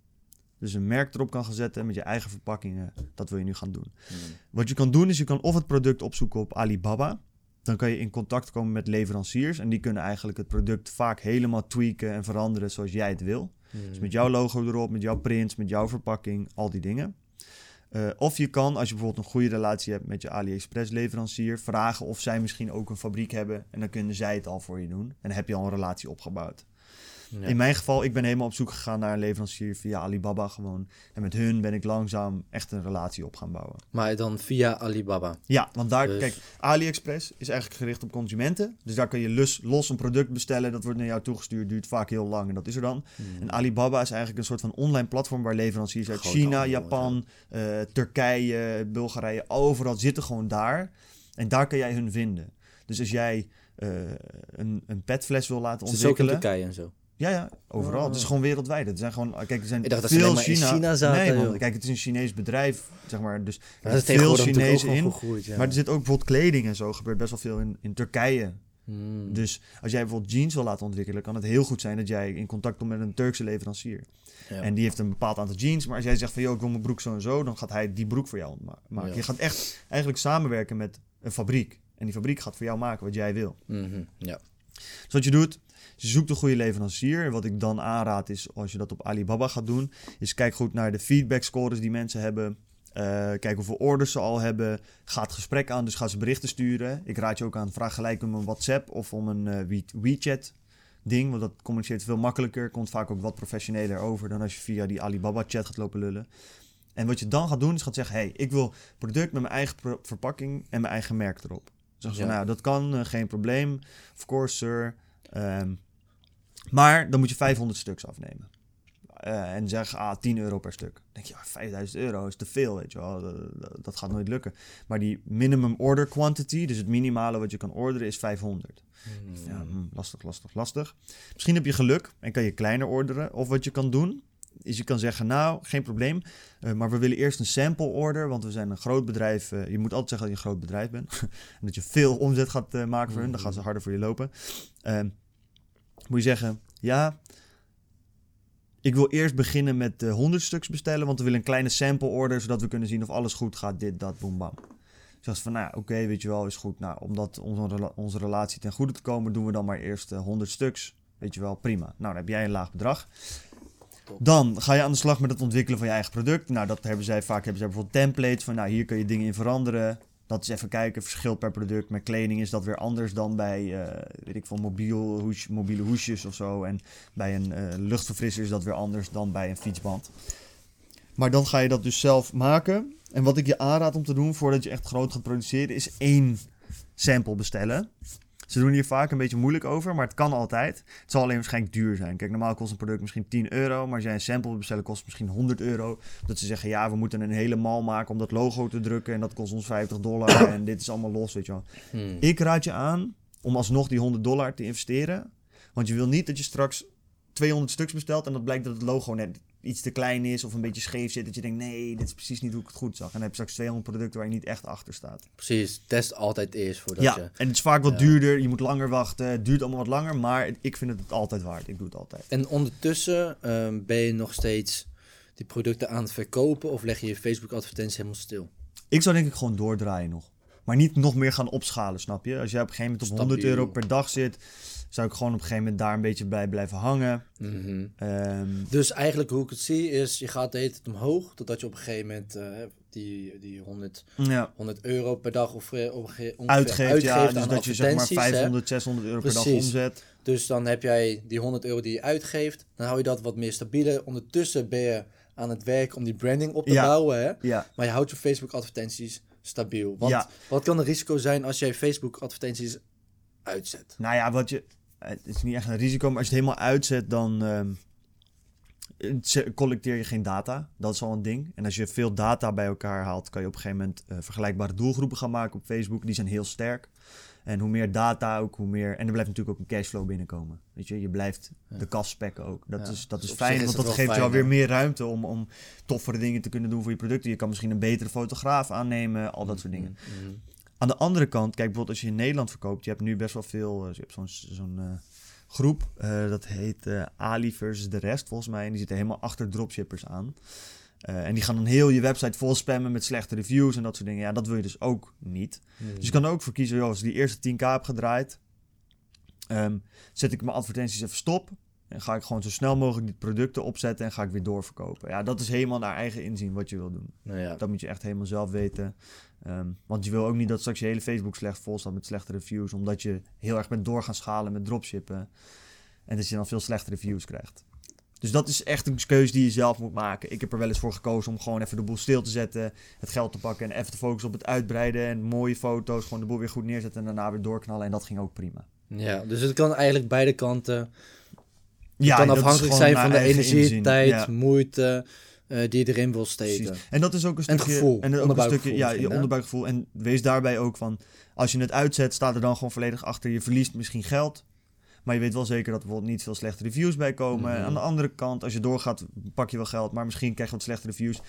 Dus een merk erop kan gaan zetten met je eigen verpakkingen. Dat wil je nu gaan doen. Mm. Wat je kan doen, is je kan of het product opzoeken op Alibaba. Dan kan je in contact komen met leveranciers. En die kunnen eigenlijk het product vaak helemaal tweaken en veranderen zoals jij het wil. Dus met jouw logo erop, met jouw prints, met jouw verpakking, al die dingen. Eh, of je kan, als je bijvoorbeeld een goede relatie hebt met je AliExpress leverancier, vragen of zij misschien ook een fabriek hebben. En dan kunnen zij het al voor je doen. En dan heb je al een relatie opgebouwd. Ja. In mijn geval, ik ben helemaal op zoek gegaan naar een leverancier via Alibaba gewoon. En met hun ben ik langzaam echt een relatie op gaan bouwen. Maar dan via Alibaba. Ja, want daar, Dus- kijk, AliExpress is eigenlijk gericht op consumenten. Dus daar kun je los, los een product bestellen. Dat wordt naar jou toegestuurd, duurt vaak heel lang en dat is er dan. Mm. En Alibaba is eigenlijk een soort van online platform waar leveranciers uit China, Japan, eh, Turkije, Bulgarije, overal zitten gewoon daar. En daar kan jij hun vinden. Dus als jij eh, een, een petfles wil laten Zit ze ook in ontwikkelen. Turkije en zo? Ja, ja, overal. Oh. Het is gewoon wereldwijd. Het zijn gewoon, kijk, er zijn Ik dacht dat ze veel maar in China zaten, Nee, kijk, het is een Chinees bedrijf, zeg maar. Dus er zitten veel Chinezen in. gegroeid, ja. Maar er zit ook bijvoorbeeld kleding en zo. gebeurt best wel veel in, in Turkije. Mm. Dus als jij bijvoorbeeld jeans wil laten ontwikkelen, kan het heel goed zijn dat jij in contact komt met een Turkse leverancier. Ja. En die heeft een bepaald aantal jeans. Maar als jij zegt van, joh, ik wil mijn broek zo en zo, dan gaat hij die broek voor jou ma- maken. Je gaat echt eigenlijk samenwerken met een fabriek. En die fabriek gaat voor jou maken wat jij wil. Mhm, Ja. Dus wat je doet, is je zoekt een goede leverancier. En wat ik dan aanraad is, als je dat op Alibaba gaat doen, is kijk goed naar de feedback scores die mensen hebben. Eh, kijk hoeveel orders ze al hebben. Ga het gesprek aan, dus ga ze berichten sturen. Ik raad je ook aan, vraag gelijk om een WhatsApp of om een eh, We- WeChat ding. Want dat communiceert veel makkelijker. Komt vaak ook wat professioneler over dan als je via die Alibaba chat gaat lopen lullen. En wat je dan gaat doen, is gaat zeggen... hey, ik wil product met mijn eigen verpakking en mijn eigen merk erop. Zeggen ze, Ja. nou, dat kan, eh, geen probleem. Of course, sir. Ehm, maar dan moet je 500 stuks afnemen. Eh, en zeg, ah, 10 euro per stuk. Dan denk je, ja, 5000 euro is te veel, weet je wel. Dat, gaat nooit lukken. Maar die minimum order quantity, dus het minimale wat je kan orderen, is 500. Mm. Ja, hm, lastig, lastig, lastig. Misschien heb je geluk en kan je kleiner orderen. Of wat je kan doen, is je kan zeggen, nou, geen probleem. eh, maar we willen eerst een sample order, want we zijn een groot bedrijf. eh, je moet altijd zeggen dat je een groot bedrijf bent. (laughs) en dat je veel omzet gaat maken voor hun. Dan gaan ze harder voor je lopen. Moet je zeggen, ja, ik wil eerst beginnen met eh 100 stuks bestellen, want we willen een kleine sample order, zodat we kunnen zien of alles goed gaat, dit, dat, boem, bam. Dus als van, nou, oké, weet je wel, is goed. Nou, om dat onze, onze relatie ten goede te komen, doen we dan maar eerst eh, 100 stuks. Weet je wel, prima. Nou, dan heb jij een laag bedrag. Dan ga je aan de slag met het ontwikkelen van je eigen product. Nou, dat hebben zij vaak, hebben zij bijvoorbeeld templates van, nou, hier kun je dingen in veranderen. Dat is even kijken, verschil per product. Met kleding is dat weer anders dan bij, eh, weet ik veel, mobiel hoes, mobiele hoesjes of zo. En bij een eh, luchtverfrisser is dat weer anders dan bij een fietsband. Maar dan ga je dat dus zelf maken. En wat ik je aanraad om te doen voordat je echt groot gaat produceren, is één sample bestellen. Ze doen hier vaak een beetje moeilijk over, maar het kan altijd. Het zal alleen waarschijnlijk duur zijn. Kijk, normaal kost een product misschien 10 euro, maar als jij een sample wil bestellen, kost het misschien 100 euro. Dat ze zeggen, ja, we moeten een hele mal maken om dat logo te drukken en dat kost ons 50 dollar (coughs) en dit is allemaal los, weet je wel. Hmm. Ik raad je aan om alsnog die 100 dollar te investeren, want je wil niet dat je straks 200 stuks bestelt en dat blijkt dat het logo net iets te klein is of een beetje scheef zit. Dat je denkt, nee, dit is precies niet hoe ik het goed zag. En dan heb je straks 200 producten waar je niet echt achter staat. Precies, test altijd eerst voordat ja, je... en het is vaak wat Ja. duurder. Je moet langer wachten. Het duurt allemaal wat langer. Maar ik vind het het altijd waard. Ik doe het altijd. En ondertussen ehm, ben je nog steeds die producten aan het verkopen of leg je je Facebook advertenties helemaal stil? Ik zou denk ik gewoon doordraaien nog. Maar niet nog meer gaan opschalen, snap je? Als jij op een gegeven moment op 100 Stabiel. euro per dag zit, zou ik gewoon op een gegeven moment daar een beetje bij blijven hangen. Mhm. Ehm, Dus eigenlijk hoe ik het zie is, je gaat de hele tijd omhoog, totdat je op een gegeven moment eh, die, die 100, ja, 100 euro per dag of, eh, ongeveer uitgeeft, ja. Dus dat je zeg maar advertenties, hè. 500, 600 euro per dag omzet. Dus dan heb jij die 100 euro die je uitgeeft, dan hou je dat wat meer stabieler. Ondertussen ben je aan het werk om die branding op te Ja. bouwen, hè? Ja, maar je houdt je Facebook advertenties stabiel. Want Ja. wat kan het risico zijn als jij Facebook advertenties uitzet? nou ja, wat je... Het is niet echt een risico, maar als je het helemaal uitzet, dan... ehm, collecteer je geen data. Dat is al een ding. En als je veel data bij elkaar haalt, kan je op een gegeven moment eh, vergelijkbare doelgroepen gaan maken op Facebook. Die zijn heel sterk. En hoe meer data ook, hoe meer... En er blijft natuurlijk ook een cashflow binnenkomen. Weet je, je blijft Ja. de kas spekken ook. Dat Ja. is, dat Dus is op fijn, is want dat geeft jou weer meer ruimte om, om toffere dingen te kunnen doen voor je producten. Je kan misschien een betere fotograaf aannemen, al dat soort dingen. Mhm. Aan de andere kant, kijk bijvoorbeeld als je in Nederland verkoopt, je hebt nu best wel veel, eh, je hebt zo'n zo'n eh, groep, eh, dat heet Ali versus de rest volgens mij, en die zitten helemaal achter dropshippers aan. Eh, en die gaan dan heel je website vol spammen met slechte reviews en dat soort dingen. Ja, dat wil je dus ook niet. Mhm. Dus je kan er ook voor kiezen, joh, als ik die eerste 10k heb gedraaid, ehm, zet ik mijn advertenties even stop. En ga ik gewoon zo snel mogelijk die producten opzetten en ga ik weer doorverkopen. Ja, dat is helemaal naar eigen inzien wat je wil doen. Nou ja, Dat moet je echt helemaal zelf weten. Ehm, want je wil ook niet dat straks je hele Facebook slecht vol staat met slechte reviews. Omdat je heel erg bent door gaan schalen met dropshippen. En dat je dan veel slechte reviews krijgt. Dus dat is echt een keuze die je zelf moet maken. Ik heb er wel eens voor gekozen om gewoon even de boel stil te zetten. Het geld te pakken en even te focussen op het uitbreiden. En mooie foto's, gewoon de boel weer goed neerzetten en daarna weer doorknallen. En dat ging ook prima. ja, dus het kan eigenlijk beide kanten. Het Ja, kan afhankelijk zijn van de energie, inzien. tijd, Ja. moeite eh, die je erin wil steken. Precies. En dat is ook een En stukje... het gevoel, En ook een stukje, ja, je onderbuikgevoel. En wees daarbij ook van... Als je het uitzet, staat er dan gewoon volledig achter. Je verliest misschien geld. Maar je weet wel zeker dat er bijvoorbeeld niet veel slechte reviews bij komen. Mhm. Aan de andere kant, als je doorgaat, pak je wel geld. Maar misschien krijg je wat slechte reviews.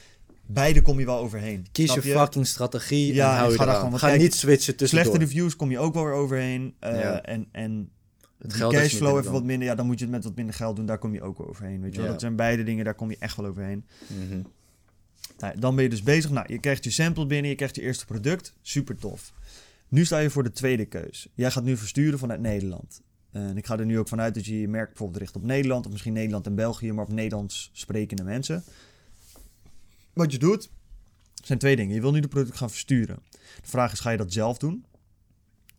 Beide kom je wel overheen. Kies je, fucking strategie Ja, en hou je ga Ga kijk, niet switchen tussen Slechte reviews kom je ook wel weer overheen. Eh, Ja. En, en Het die cashflow even wat minder. Ja, dan moet je het met wat minder geld doen. Daar kom je ook overheen. Weet je wel? Ja. Dat zijn beide dingen, daar kom je echt wel overheen. Mhm. Nou, dan ben je dus bezig. Nou, je krijgt je sample binnen, je krijgt je eerste product. Super tof. Nu sta je voor de tweede keus. Jij gaat nu versturen vanuit Nederland. En ik ga er nu ook vanuit dat je je merk bijvoorbeeld richt op Nederland, of misschien Nederland en België, maar op Nederlands sprekende mensen. Wat je doet, zijn twee dingen. Je wil nu de product gaan versturen. De vraag is, ga je dat zelf doen?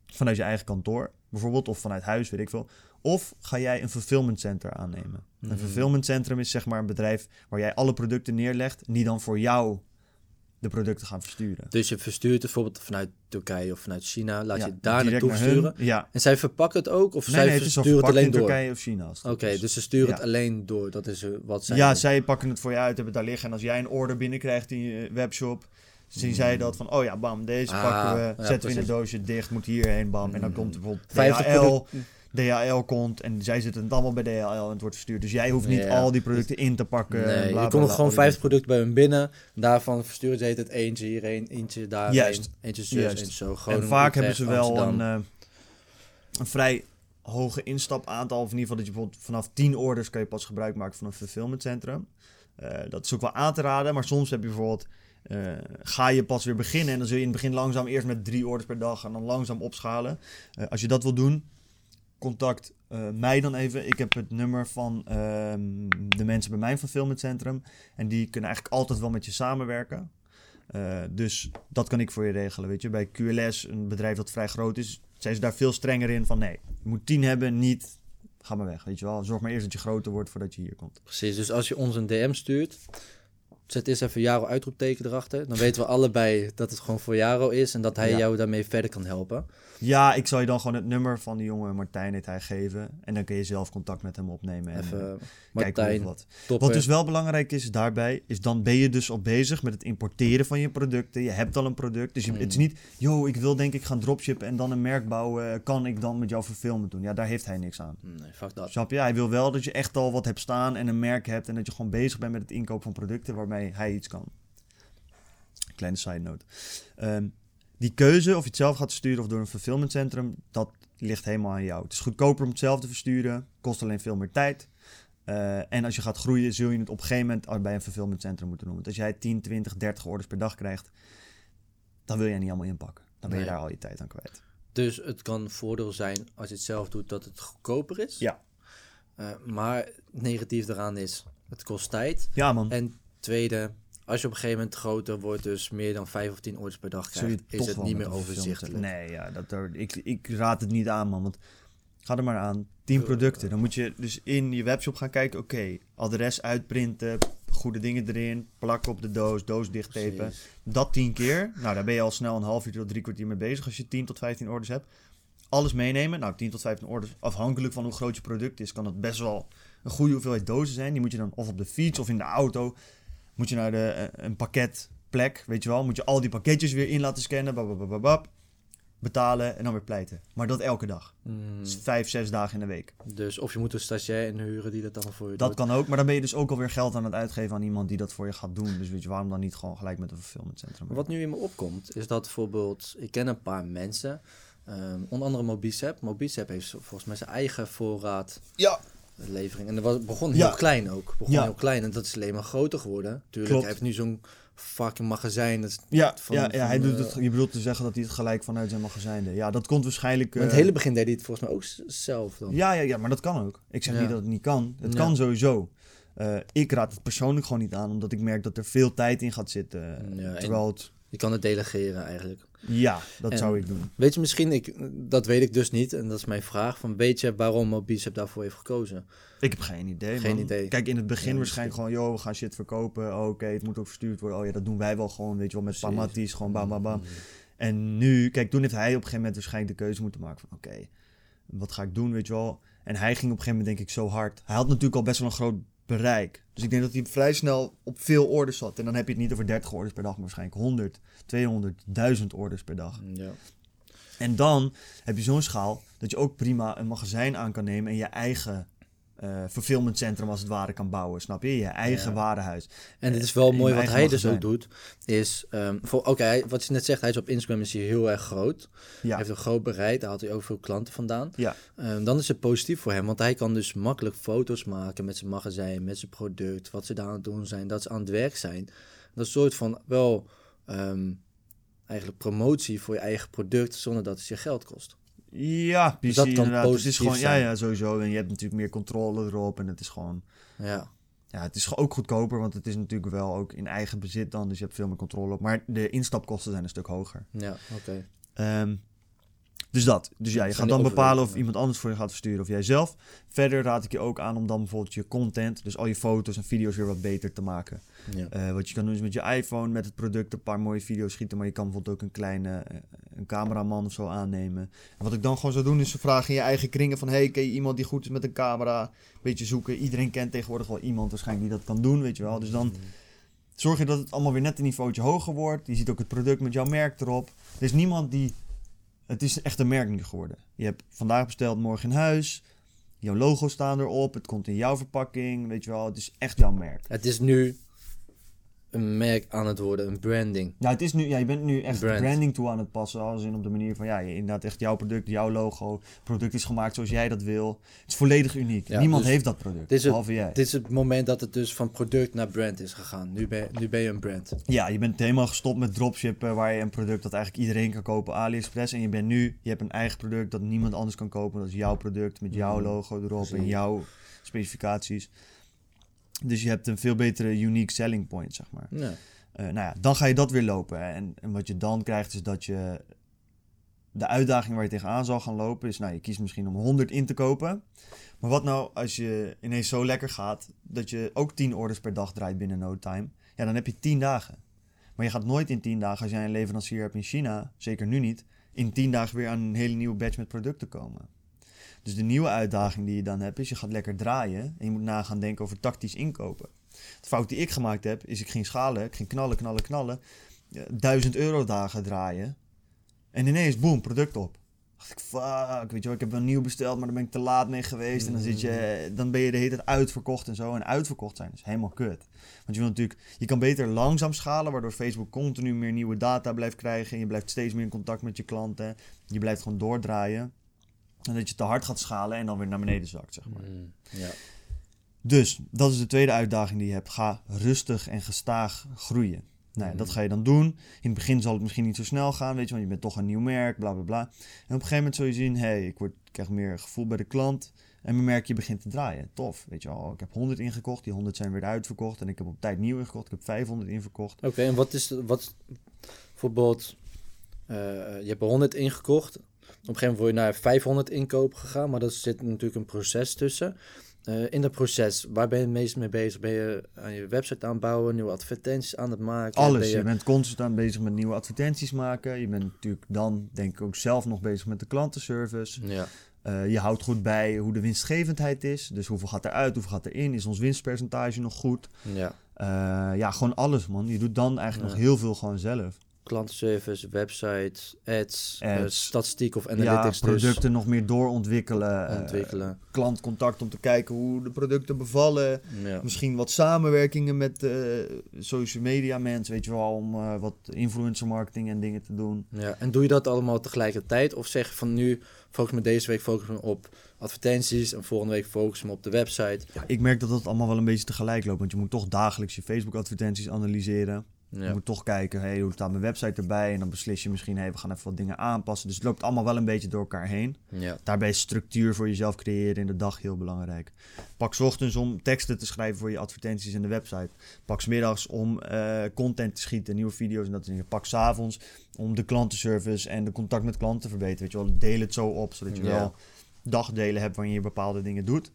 Vanuit je eigen kantoor, bijvoorbeeld, of vanuit huis, weet ik veel. Of ga jij een fulfillment center aannemen? Mhm. Een fulfillment centrum is zeg maar een bedrijf waar jij alle producten neerlegt, die dan voor jou de producten gaan versturen. Dus je verstuurt het bijvoorbeeld vanuit Turkije of vanuit China. Laat Ja, je daar naartoe hun. versturen. Ja. En zij verpakken het ook? Of Nee, zij nee, het versturen het alleen in door? Turkije of China. Oké, dus ze sturen Ja. het alleen door. Dat is eh, wat zij ja, doen. zij pakken het voor je uit, hebben het daar liggen. En als jij een order binnenkrijgt in je webshop, zien zij dat van, oh ja, bam, deze Ah, pakken we, zetten we in een doosje dicht, moet hierheen, bam. En dan Mm. komt er bijvoorbeeld 50 DHL. DHL komt en zij zitten het allemaal bij DHL en het wordt verstuurd. Dus jij hoeft niet Ja. al die producten in te pakken. Nee, bla, je komt gewoon 50 producten bij hun binnen. Daarvan versturen ze het eentje hierheen, eentje daarheen, Juist. eentje zus, Juist. eentje zo. Gewoon en vaak hebben ze wel een, eh, een vrij hoge instapaantal. Of in ieder geval dat je bijvoorbeeld vanaf 10 orders kan je pas gebruik maken van een fulfillment centrum. Eh, dat is ook wel aan te raden. Maar soms heb je bijvoorbeeld... eh, ga je pas weer beginnen en dan zul je in het begin langzaam eerst met drie orders per dag en dan langzaam opschalen. Als je dat wil doen, contact eh, mij dan even. Ik heb het nummer van ehm, de mensen bij mijn fulfillment centrum en die kunnen eigenlijk altijd wel met je samenwerken. Eh, dus dat kan ik voor je regelen. Weet je, bij QLS, een bedrijf dat vrij groot is, zijn ze daar veel strenger in van nee, je moet 10 hebben, niet. Ga maar weg, weet je wel. Zorg maar eerst dat je groter wordt voordat je hier komt. Precies, dus als je ons een DM stuurt, zet eerst even Jaro uitroepteken erachter. Dan weten we allebei dat het gewoon voor Jaro is en dat hij Ja. jou daarmee verder kan helpen. Ja, ik zal je dan gewoon het nummer van die jongen Martijn heet hij geven. En dan kun je zelf contact met hem opnemen. En Even eh, eh, kijken of wat. topper. Wat dus wel belangrijk is daarbij, is dan ben je dus al bezig met het importeren van je producten. Je hebt al een product. Dus je, Mm. het is niet, yo, ik wil denk ik gaan dropshippen en dan een merk bouwen. Kan ik dan met jou verfilmen doen? Ja, daar heeft hij niks aan. Nee, fuck dat. Snap je? Hij wil wel dat je echt al wat hebt staan en een merk hebt. En dat je gewoon bezig bent met het inkoop van producten waarmee hij iets kan. Kleine side note. Ehm, die keuze, of je het zelf gaat sturen of door een fulfillmentcentrum, dat ligt helemaal aan jou. Het is goedkoper om het zelf te versturen, kost alleen veel meer tijd. Eh, en als je gaat groeien, zul je het op een gegeven moment bij een fulfillmentcentrum moeten doen. Want als jij 10, 20, 30 orders per dag krijgt, dan wil jij niet allemaal inpakken. Dan ben je Nee. daar al je tijd aan kwijt. Dus het kan voordeel zijn als je het zelf doet dat het goedkoper is. Ja. Eh, maar negatief daaraan is, het kost tijd. Ja, man. En tweede, als je op een gegeven moment groter wordt, dus meer dan 5 of 10 orders per dag krijgt, is het niet meer overzichtelijk. Nee, ja, dat, er- ik, ik raad het niet aan, man. Want ga er maar aan. 10 producten. Dan moet je dus in je webshop gaan kijken. Oké, adres uitprinten. Goede dingen erin. Plakken op de doos. Doos dichttapen. Dat 10 keer. Nou, daar ben je al snel een half uur tot drie kwartier mee bezig. Als je 10 tot 15 orders hebt. Alles meenemen. Nou, 10 tot 15 orders. Afhankelijk van hoe groot je product is, kan het best wel een goede hoeveelheid dozen zijn. Die moet je dan of op de fiets of in de auto. Moet je naar de, eh, een pakketplek, weet je wel. Moet je al die pakketjes weer in laten scannen. Bababababab, betalen en dan weer pleiten. Maar dat elke dag. Mm, Dus vijf, zes dagen in de week. dus of je moet een stagiair inhuren die dat dan voor je Dat doet. kan ook, maar dan ben je dus ook alweer geld aan het uitgeven aan iemand die dat voor je gaat doen. Dus weet je, waarom dan niet gewoon gelijk met een fulfillmentcentrum? Wat nu in me opkomt, is dat bijvoorbeeld, ik ken een paar mensen, ehm, onder andere Mobicep. Mobicep heeft volgens mij zijn eigen voorraad Ja, levering. En dat was, begon heel Ja. klein ook. Begon Ja. heel klein en dat is alleen maar groter geworden. Tuurlijk, Klopt. hij heeft nu zo'n fucking magazijn. Dat ja, Van- ja, ja van, hij doet eh, het, je bedoelt te zeggen dat hij het gelijk vanuit zijn magazijn deed. Ja, dat komt waarschijnlijk... in het eh, hele begin deed hij het volgens mij ook zelf dan. Ja, ja, ja, maar dat kan ook. Ik zeg Ja. niet dat het niet kan. Het kan sowieso. Eh, ik raad het persoonlijk gewoon niet aan, omdat ik merk dat er veel tijd in gaat zitten. Terwijl het... Je kan het delegeren eigenlijk. Ja, dat En- zou ik doen. Weet je misschien, ik, dat weet ik dus niet en dat is mijn vraag. Van, weet je waarom Mobicep daarvoor heeft gekozen? Ik heb geen idee. Geen man. idee. Kijk, in het begin Ja, waarschijnlijk gewoon, joh, we gaan shit verkopen. Oh, Oké, het moet ook verstuurd worden. Oh ja, dat doen wij wel gewoon, weet je wel, met. Pamatis, gewoon bam, bam, bam. Mm. En nu, kijk, toen heeft hij op een gegeven moment waarschijnlijk de keuze moeten maken van, oké, wat ga ik doen, weet je wel. En hij ging op een gegeven moment, denk ik, zo hard. Hij had natuurlijk al best wel een groot bereik. Dus ik denk dat hij vrij snel op veel orders zat. En dan heb je het niet over 30 orders per dag, maar waarschijnlijk 100, 200, 1000 orders per dag. Ja. En dan heb je zo'n schaal dat je ook prima een magazijn aan kan nemen en je eigen eh fulfillmentcentrum als het ware kan bouwen, snap je? Je eigen Ja. warenhuis. En het is wel mooi wat hij dus ook magazijn. doet. Is, ehm, voor, oké, wat je net zegt, hij is op Instagram is hij heel erg groot. Hij heeft een groot bereik, daar haalt hij ook veel klanten vandaan. ja, Ehm, dan is het positief voor hem, want hij kan dus makkelijk foto's maken met zijn magazijn, met zijn product, wat ze daar aan het doen zijn, dat ze aan het werk zijn. Dat soort van wel ehm, eigenlijk promotie voor je eigen product, zonder dat het je geld kost. Ja, Dus precies. dat kan inderdaad. Het is positief gewoon, ja, zijn. ja, sowieso. En je hebt natuurlijk meer controle erop en het is gewoon, Ja, ja, het is ook goedkoper, want het is natuurlijk wel ook in eigen bezit dan, dus je hebt veel meer controle op. Maar de instapkosten zijn een stuk hoger. ja, oké. Ehm, dus dat. Dus ja, je gaat dan bepalen of iemand anders voor je gaat versturen of jij zelf. Verder raad ik je ook aan om dan bijvoorbeeld je content, dus al je foto's en video's weer wat beter te maken. Ja. Eh, wat je kan doen is met je iPhone, met het product een paar mooie video's schieten. Maar je kan bijvoorbeeld ook een kleine eh, een cameraman of zo aannemen. En wat ik dan gewoon zou doen is vragen in je eigen kringen van... Hey, ken je iemand die goed is met een camera? Een beetje zoeken. Iedereen kent tegenwoordig wel iemand waarschijnlijk die dat kan doen, weet je wel. Dus dan zorg je dat het allemaal weer net een niveautje hoger wordt. Je ziet ook het product met jouw merk erop. Er is niemand die... Het is echt een merk nu geworden. Je hebt vandaag besteld, morgen in huis. Jouw logo staan erop. Het komt in jouw verpakking, weet je wel. Het is echt jouw merk. Het is nu een merk aan het worden, een branding. Ja, het is nu, ja, je bent nu echt Brand. branding toe aan het passen. Als in op de manier van, ja, inderdaad echt jouw product, jouw logo. Het product is gemaakt zoals jij dat wil. Het is volledig uniek. Ja, Niemand dus heeft dat product, dit is het- behalve jij. Dit is het moment dat het dus van product naar brand is gegaan. Nu ben, nu ben je een brand. Ja, je bent helemaal gestopt met dropshippen, waar je een product dat eigenlijk iedereen kan kopen, AliExpress. En je bent nu, je hebt een eigen product dat niemand anders kan kopen. Dat is jouw product met jouw Mm, logo erop en jouw specificaties. Dus je hebt een veel betere unique selling point, zeg maar. Ja. Eh, nou ja, dan ga je dat weer lopen. En, en wat je dan krijgt is dat je... De uitdaging waar je tegenaan zal gaan lopen is... Nou, je kiest misschien om 100 in te kopen. Maar wat nou als je ineens zo lekker gaat... dat je ook 10 orders per dag draait binnen no time... Ja, dan heb je 10 dagen. Maar je gaat nooit in 10 dagen, als jij een leverancier hebt in China, zeker nu niet, in 10 dagen weer aan een hele nieuwe batch met producten komen. Dus de nieuwe uitdaging die je dan hebt, is je gaat lekker draaien en je moet na gaan denken over tactisch inkopen. De fout die ik gemaakt heb, is ik ging schalen, ik ging knallen, knallen, knallen, 1000 euro dagen draaien en ineens, boom, product op dacht ik, fuck, weet je wel, ik heb een nieuw besteld, maar daar ben ik te laat mee geweest. En dan, zit je, dan ben je de hele tijd uitverkocht en zo. En uitverkocht zijn is helemaal kut. Want je wil natuurlijk, je kan beter langzaam schalen, waardoor Facebook continu meer nieuwe data blijft krijgen. En je blijft steeds meer in contact met je klanten. Je blijft gewoon doordraaien. En dat je te hard gaat schalen en dan weer naar beneden zakt, zeg maar. Mm, ja. Dus, dat is de tweede uitdaging die je hebt. Ga rustig en gestaag groeien. Nou ja, dat ga je dan doen. In het begin zal het misschien niet zo snel gaan, weet je, want je bent toch een nieuw merk, bla bla bla. En op een gegeven moment zul je zien, hé, hey, ik, word, ik krijg meer gevoel bij de klant. En mijn merkje begint te draaien. Tof, weet je wel. Ik heb 100 ingekocht, die 100 zijn weer uitverkocht. En ik heb op tijd nieuw ingekocht, ik heb 500 inverkocht. Oké, en wat is, wat, bijvoorbeeld, uh, je hebt 100 ingekocht. Op een gegeven moment word je naar 500 inkoop gegaan, maar dat zit natuurlijk een proces tussen. Uh, in dat proces, waar ben je het meest mee bezig? Ben je aan je website aanbouwen, nieuwe advertenties aan het maken? Alles. Je... je... bent constant bezig met nieuwe advertenties maken. Je bent natuurlijk dan, denk ik, ook zelf nog bezig met de klantenservice. Ja. Uh, je houdt goed bij hoe de winstgevendheid is. Dus hoeveel gaat eruit, hoeveel gaat erin? Is ons winstpercentage nog goed? Ja. Uh, ja, gewoon alles, man. Je doet dan eigenlijk nog heel veel gewoon zelf klantenservice, website, ads, eh, ads. statistiek of analytics. Ja, dus. producten nog meer doorontwikkelen. Eh, Ontwikkelen. Uh, klantcontact om te kijken hoe de producten bevallen. Misschien wat samenwerkingen met uh, social media mensen, weet je wel, om wat influencer marketing en dingen te doen. Ja, en doe je dat allemaal tegelijkertijd? Of zeg je van nu focus me deze week focus me op advertenties en volgende week focus me op de website? Ja, ik merk dat dat allemaal wel een beetje tegelijk loopt, want je moet toch dagelijks je Facebook advertenties analyseren. Je moet toch kijken, hey, hoe staat mijn website erbij? En dan beslis je misschien, hey, we gaan even wat dingen aanpassen. Dus het loopt allemaal wel een beetje door elkaar heen. Ja. Daarbij is structuur voor jezelf creëren in de dag heel belangrijk. Pak s ochtends om teksten te schrijven voor je advertenties en de website. Pak s middags om uh, content te schieten, nieuwe video's en dat soort dingen. Pak s avonds om de klantenservice en de contact met klanten te verbeteren. Weet je wel, deel het zo op, zodat je wel dagdelen hebt waarin je bepaalde dingen doet.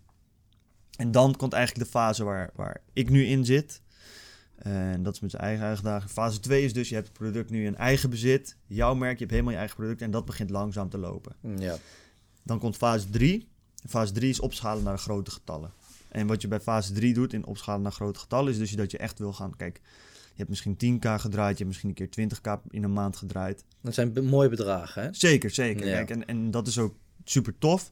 En dan komt eigenlijk de fase waar, waar ik nu in zit. En dat is met zijn eigen uitdaging. Fase 2 is dus, je hebt het product nu in eigen bezit. Jouw merk, je hebt helemaal je eigen product. En dat begint langzaam te lopen. Ja. Dan komt fase 3. Fase 3 is opschalen naar grote getallen. En wat je bij fase 3 doet in opschalen naar grote getallen... is dus dat je echt wil gaan... Kijk, je hebt misschien 10k gedraaid. Je hebt misschien een keer 20k in een maand gedraaid. Dat zijn mooie bedragen, hè? Zeker, zeker. Kijk, en, en dat is ook super tof.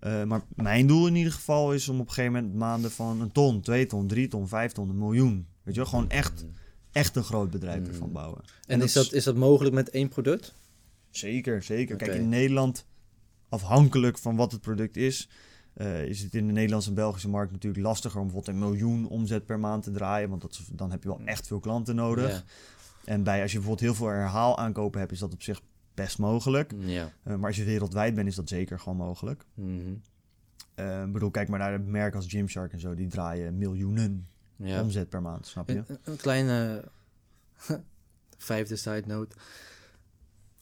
Uh, maar mijn doel in ieder geval is om op een gegeven moment maanden van een ton, twee ton, drie ton, vijf ton, een miljoen Weet je wel, gewoon echt, echt een groot bedrijf mm. ervan bouwen. En, is, dat, is dat mogelijk met één product? Zeker, zeker. Kijk, in Nederland, afhankelijk van wat het product is, uh, is het in de Nederlandse en Belgische markt natuurlijk lastiger om bijvoorbeeld een miljoen omzet per maand te draaien. Want dat, dan heb je wel echt veel klanten nodig. En bij, als je bijvoorbeeld heel veel herhaal aankopen hebt, is dat op zich best mogelijk. Ja. Uh, maar als je wereldwijd bent, is dat zeker gewoon mogelijk. Mm uh, bedoel, kijk maar naar een merk als Gymshark en zo. Die draaien miljoenen ja. omzet per maand, snap je? Een, een kleine (laughs) vijfde side note.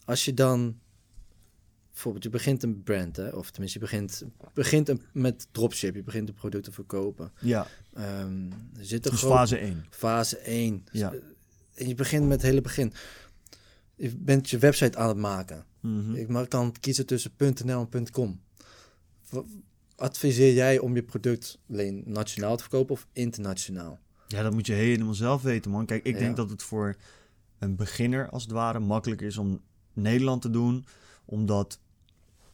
Als je dan bijvoorbeeld, je begint een brand, hè? of tenminste, je begint, begint een, met dropship, je begint de producten verkopen. Ja. Um, er zit dus fase 1. Fase 1. Ja. En je begint met het hele begin. Je bent je website aan het maken. Mm -hmm. Ik kan kiezen tussen .nl en .com adviseer jij om je product alleen nationaal te verkopen of internationaal? Ja, dat moet je helemaal zelf weten, man. Kijk, ik denk dat het voor een beginner als het ware makkelijk is om Nederland te doen, omdat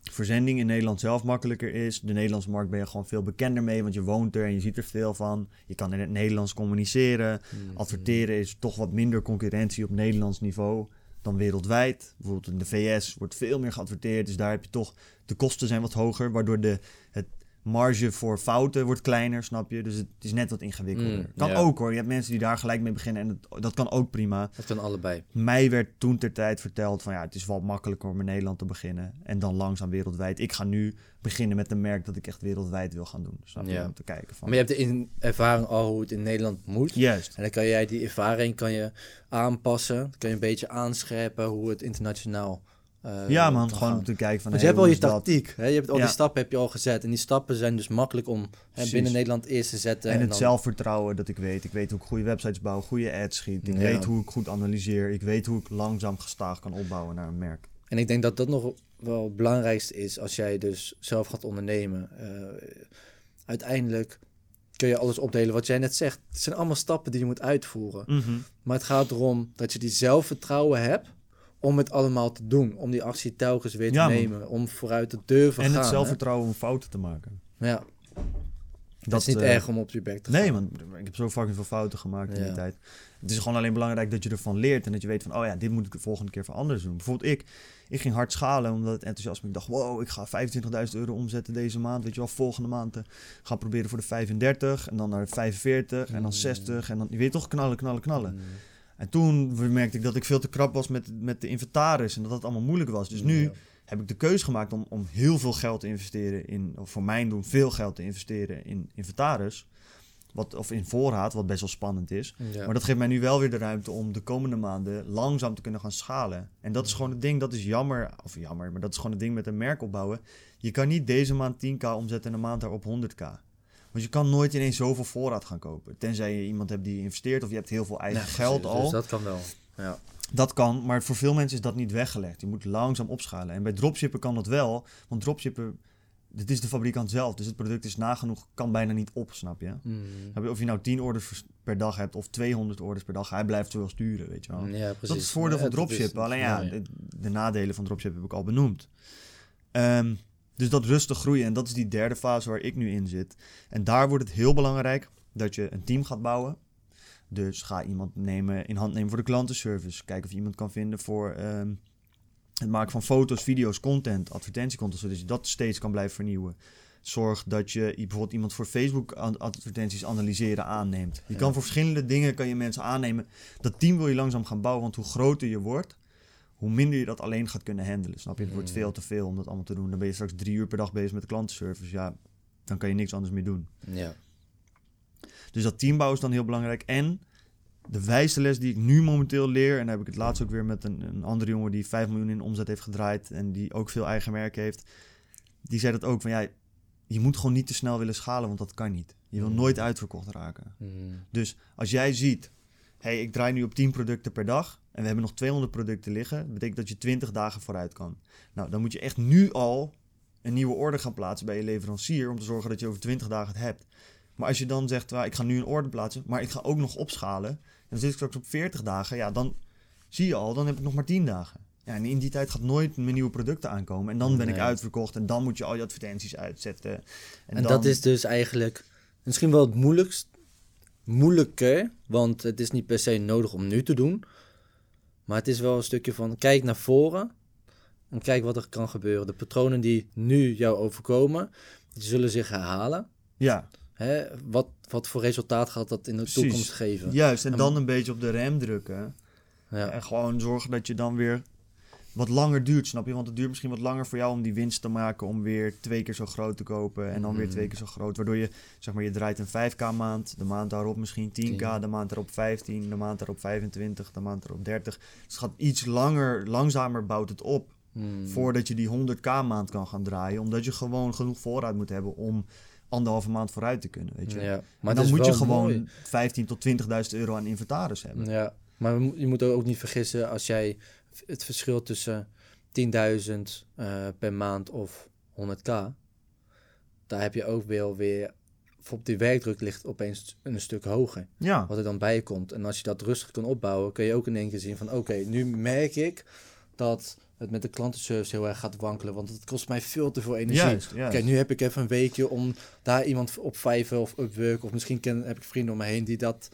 verzending in Nederland zelf makkelijker is. De Nederlandse markt ben je gewoon veel bekender mee, want je woont er en je ziet er veel van. Je kan in het Nederlands communiceren. Mm-hmm. Adverteren is toch wat minder concurrentie op Nederlands niveau dan wereldwijd. Bijvoorbeeld in de VS wordt veel meer geadverteerd, dus daar heb je toch de kosten zijn wat hoger, waardoor de, het marge voor fouten wordt kleiner, snap je? Dus het is net wat ingewikkelder. Mm, kan ook hoor. Je hebt mensen die daar gelijk mee beginnen en dat kan ook prima. Dat kan allebei. Mij werd toen ter tijd verteld van ja, het is wel makkelijker om in Nederland te beginnen en dan langzaam wereldwijd. Ik ga nu beginnen met een merk dat ik echt wereldwijd wil gaan doen. Snap je? Om te kijken van. Maar je hebt de in ervaring al hoe het in Nederland moet. Juist. En dan kan jij die ervaring kan je aanpassen. Kan je een beetje aanscherpen hoe het internationaal eh, ja, man. Gewoon om te kijken van... Want je hey, hebt al je tactiek. Hè? Je hebt al Ja. die stappen heb je al gezet. En die stappen zijn dus makkelijk om hè, binnen Nederland eerst te zetten. En het dan- zelfvertrouwen dat ik weet. Ik weet hoe ik goede websites bouw, goede ads schiet. Ik Ja. weet hoe ik goed analyseer. Ik weet hoe ik langzaam gestaag kan opbouwen naar een merk. En ik denk dat dat nog wel het belangrijkste is als jij dus zelf gaat ondernemen. Eh, uiteindelijk kun je alles opdelen wat jij net zegt. Het zijn allemaal stappen die je moet uitvoeren. Mhm. Maar het gaat erom dat je die zelfvertrouwen hebt om het allemaal te doen. Om die actie telkens weer te Ja, nemen. Om vooruit te durven En gaan. het hè. zelfvertrouwen om fouten te maken. Ja, dat is niet eh, erg om op je bek te gaan. Nee, man. Ik heb zo fucking veel fouten gemaakt in Ja. die tijd. Het is gewoon alleen belangrijk dat je ervan leert. En dat je weet van, oh ja, dit moet ik de volgende keer voor anders doen. Bijvoorbeeld ik. Ik ging hard schalen omdat het enthousiasme. Ik dacht, wow, ik ga 25.000 euro omzetten deze maand. Weet je wel, volgende maand eh, gaan proberen voor de 35. En dan naar de 45. En dan Mm. 60. En dan, je weet toch, knallen, knallen, knallen. Mm. En toen merkte ik dat ik veel te krap was met, met de inventaris. En dat het allemaal moeilijk was. Dus nu Ja. heb ik de keuze gemaakt om, om heel veel geld te investeren in, of voor mijn doen, veel geld te investeren in inventaris. Wat, of in voorraad, wat best wel spannend is. Ja. Maar dat geeft mij nu wel weer de ruimte om de komende maanden langzaam te kunnen gaan schalen. En dat is gewoon het ding, dat is jammer, of jammer, maar dat is gewoon het ding met een merk opbouwen. Je kan niet deze maand 10k omzetten en een maand daarop 100k. Want je kan nooit ineens zoveel voorraad gaan kopen. Tenzij je iemand hebt die investeert of je hebt heel veel eigen geld precies. al. Dus dat kan wel. Ja. Dat kan, maar voor veel mensen is dat niet weggelegd. Je moet langzaam opschalen. En bij dropshippen kan dat wel, want dropshippen, dit is de fabrikant zelf. Dus het product is nagenoeg, kan bijna niet op, snap je? Mm. Of je nou 10 orders per dag hebt of 200 orders per dag, hij blijft wel sturen, weet je wel. Ja, precies. Dat is het voordeel van Ja, dropshippen. Alleen ja, de, de nadelen van dropshippen heb ik al benoemd. Ehm, dus dat rustig groeien. En dat is die derde fase waar ik nu in zit. En daar wordt het heel belangrijk dat je een team gaat bouwen. Dus ga iemand nemen, in hand nemen voor de klantenservice. Kijken of je iemand kan vinden voor ehm, het maken van foto's, video's, content, advertentiecontent. Zodat je dat steeds kan blijven vernieuwen. Zorg dat je bijvoorbeeld iemand voor Facebook advertenties analyseren aanneemt. Je Ja. kan voor verschillende dingen kan je mensen aannemen. Dat team wil je langzaam gaan bouwen, want hoe groter je wordt, hoe minder je dat alleen gaat kunnen handelen. Snap je? Het wordt Mm. veel te veel om dat allemaal te doen. Dan ben je straks drie uur per dag bezig met de klantenservice. Ja, dan kan je niks anders meer doen. Ja. Dus dat teambouwen is dan heel belangrijk. En de wijste les die ik nu momenteel leer, en daar heb ik het laatst ook weer met een, een andere jongen die 5 miljoen in omzet heeft gedraaid en die ook veel eigen merk heeft, die zei dat ook van ja, je moet gewoon niet te snel willen schalen, want dat kan niet. Je wil Mm. nooit uitverkocht raken. Mm. Dus als jij ziet, hey, ik draai nu op 10 producten per dag en we hebben nog 200 producten liggen, dat betekent dat je 20 dagen vooruit kan. Nou, dan moet je echt nu al een nieuwe order gaan plaatsen bij je leverancier om te zorgen dat je over 20 dagen het hebt. Maar als je dan zegt, "Well, ik ga nu een order plaatsen, maar ik ga ook nog opschalen, en dan zit ik straks op 40 dagen, ja, dan zie je al, dan heb ik nog maar 10 dagen. Ja, en in die tijd gaat nooit meer nieuwe producten aankomen. En dan ben ik uitverkocht en dan moet je al je advertenties uitzetten. En, En, dan- dat is dus eigenlijk misschien wel het moeilijkst. Moeilijker, want het is niet per se nodig om nu te doen. Maar het is wel een stukje van kijk naar voren en kijk wat er kan gebeuren. De patronen die nu jou overkomen, die zullen zich herhalen. Ja, Hè? Wat, wat voor resultaat gaat dat in de Precies. toekomst geven? juist. En En- dan een beetje op de rem drukken. Ja. En gewoon zorgen dat je dan weer wat langer duurt, snap je? Want het duurt misschien wat langer voor jou om die winst te maken, om weer twee keer zo groot te kopen en dan weer Mhm. twee keer zo groot. Waardoor je, zeg maar, je draait een 5k maand, de maand daarop misschien 10k, Tien. de maand daarop 15, de maand daarop 25, de maand daarop 30. Dus het gaat iets langer, langzamer bouwt het op Hmm. voordat je die 100k maand kan gaan draaien. Omdat je gewoon genoeg voorraad moet hebben om anderhalve maand vooruit te kunnen, weet je. Ja. Maar dan moet je gewoon mooi. 15 tot 20.000 euro aan inventaris hebben. Ja, maar je moet ook niet vergissen als jij het verschil tussen 10.000 eh, per maand of 100k, daar heb je ook wel weer, op die werkdruk ligt opeens een stuk hoger, Ja, wat er dan bij komt. En als je dat rustig kan opbouwen, kun je ook in één keer zien van oké, nu merk ik dat het met de klantenservice heel erg gaat wankelen, want het kost mij veel te veel energie. juist. juist. Oké, nu heb ik even een weekje om daar iemand op Fiverr of Upwork of misschien ken, heb ik vrienden om me heen die dat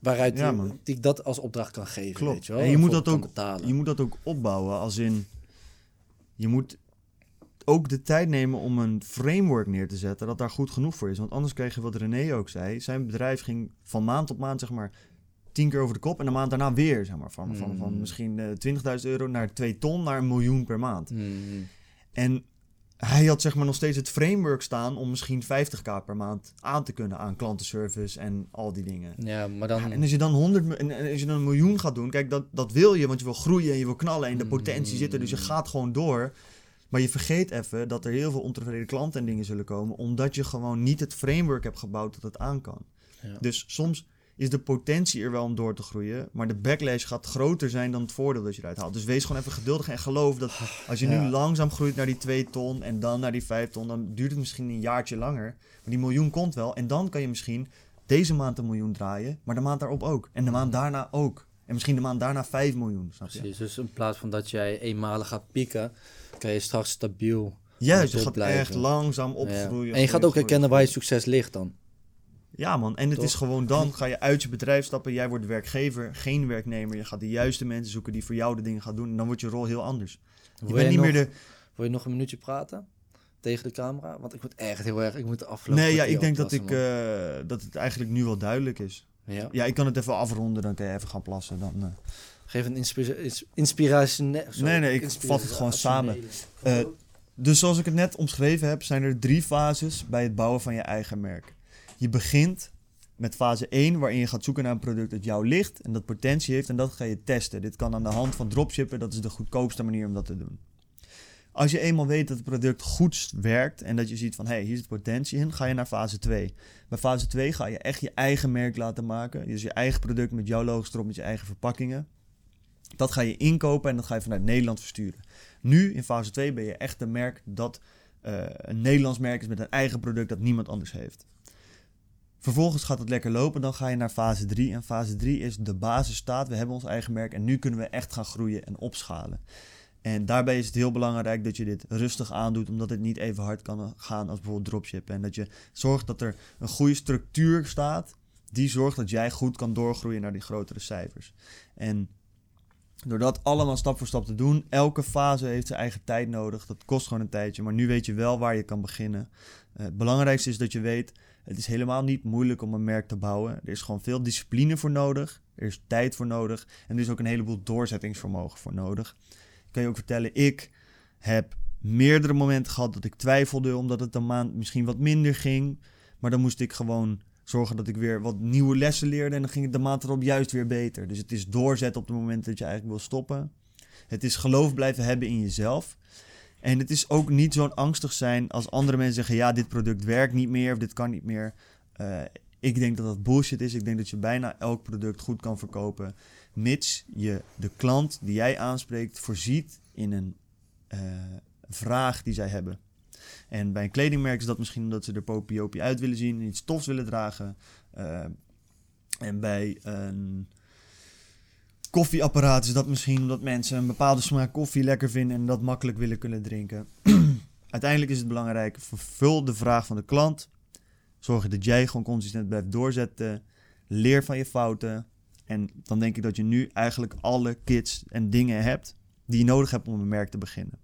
waaruit Ja, ik dat als opdracht kan geven. Klopt. Weet je, wel, En je moet dat ook- betalen. je moet dat ook opbouwen als in je moet ook de tijd nemen om een framework neer te zetten dat daar goed genoeg voor is. Want anders krijg je wat René ook zei. Zijn bedrijf ging van maand tot maand zeg maar tien keer over de kop en de maand daarna weer zeg maar van, van, van Mm. misschien eh, 20.000 euro naar 2 ton naar een miljoen per maand. Mm, En hij had zeg maar nog steeds het framework staan om misschien 50k per maand aan te kunnen aan klantenservice en al die dingen. Ja, maar dan... En als je dan 100 mi- en als je dan een miljoen gaat doen, kijk, dat, dat wil je, want je wil groeien en je wil knallen en de potentie zit er, dus je gaat gewoon door. Maar je vergeet even dat er heel veel ontevreden klanten en dingen zullen komen, omdat je gewoon niet het framework hebt gebouwd dat het aan kan. Ja. Dus soms is de potentie er wel om door te groeien, maar de backlash gaat groter zijn dan het voordeel dat je eruit haalt. Dus wees gewoon even geduldig en geloof dat als je Ja. nu langzaam groeit naar die 2 ton en dan naar die 5 ton, dan duurt het misschien een jaartje langer. Maar die miljoen komt wel en dan kan je misschien deze maand een miljoen draaien, maar de maand daarop ook. En de maand daarna ook. En misschien de maand daarna 5 miljoen, snap je? Precies, dus in plaats van dat jij eenmalig gaat pieken, kan je straks stabiel Juist, je gaat blijven. echt langzaam Ja. opgroeien. En je gaat ook herkennen waar je succes ligt dan. Ja man, en het is gewoon dan ga je uit je bedrijf stappen. Jij wordt werkgever, geen werknemer. Je gaat de juiste mensen zoeken die voor jou de dingen gaan doen. En dan wordt je rol heel anders. Je Wil bent je niet nog, meer de... Wil je nog een minuutje praten? Tegen de camera? Want ik moet echt heel erg... Ik moet de afgelopen Nee, ja, ik denk dat, ik, eh, dat het eigenlijk nu wel duidelijk is. Ja? Ja, ik kan het even afronden, dan kan je even gaan plassen. Dan, eh. Geef een inspira ins- inspirationeel... sorry, Nee, nee, ik vat het gewoon samen. Eh, Dus zoals ik het net omschreven heb, zijn er drie fases bij het bouwen van je eigen merk. Je begint met fase 1, waarin je gaat zoeken naar een product dat jou ligt en dat potentie heeft en dat ga je testen. Dit kan aan de hand van dropshippen, dat is de goedkoopste manier om dat te doen. Als je eenmaal weet dat het product goed werkt en dat je ziet van hé, hey, hier zit potentie in, ga je naar fase 2. Bij fase 2 ga je echt je eigen merk laten maken. Dus je eigen product met jouw logo met je eigen verpakkingen. Dat ga je inkopen en dat ga je vanuit Nederland versturen. Nu in fase 2 ben je echt een merk dat eh, een Nederlands merk is met een eigen product dat niemand anders heeft. Vervolgens gaat het lekker lopen, dan ga je naar fase 3. En fase 3 is de basis staat, we hebben ons eigen merk en nu kunnen we echt gaan groeien en opschalen. En daarbij is het heel belangrijk dat je dit rustig aandoet, omdat het niet even hard kan gaan als bijvoorbeeld dropshippen. En dat je zorgt dat er een goede structuur staat, die zorgt dat jij goed kan doorgroeien naar die grotere cijfers. En door dat allemaal stap voor stap te doen, elke fase heeft zijn eigen tijd nodig. Dat kost gewoon een tijdje, maar nu weet je wel waar je kan beginnen. Eh, het belangrijkste is dat je weet, het is helemaal niet moeilijk om een merk te bouwen. Er is gewoon veel discipline voor nodig, er is tijd voor nodig en er is ook een heleboel doorzettingsvermogen voor nodig. Ik kan je ook vertellen, ik heb meerdere momenten gehad dat ik twijfelde omdat het een maand misschien wat minder ging. Maar dan moest ik gewoon zorgen dat ik weer wat nieuwe lessen leerde. En dan ging het de maand erop juist weer beter. Dus het is doorzetten op het moment dat je eigenlijk wil stoppen. Het is geloof blijven hebben in jezelf. En het is ook niet zo'n angstig zijn als andere mensen zeggen: ja, dit product werkt niet meer of dit kan niet meer. Eh, ik denk dat dat bullshit is. Ik denk dat je bijna elk product goed kan verkopen. Mits je de klant die jij aanspreekt voorziet in een eh, vraag die zij hebben. En bij een kledingmerk is dat misschien omdat ze er popiopie uit willen zien en iets tofs willen dragen. Eh, en bij een koffieapparaat is dat misschien omdat mensen een bepaalde smaak koffie lekker vinden en dat makkelijk willen kunnen drinken. (clears throat) Uiteindelijk is het belangrijk, vervul de vraag van de klant. Zorg dat jij gewoon consistent blijft doorzetten. Leer van je fouten. En dan denk ik dat je nu eigenlijk alle kits en dingen hebt die je nodig hebt om een merk te beginnen.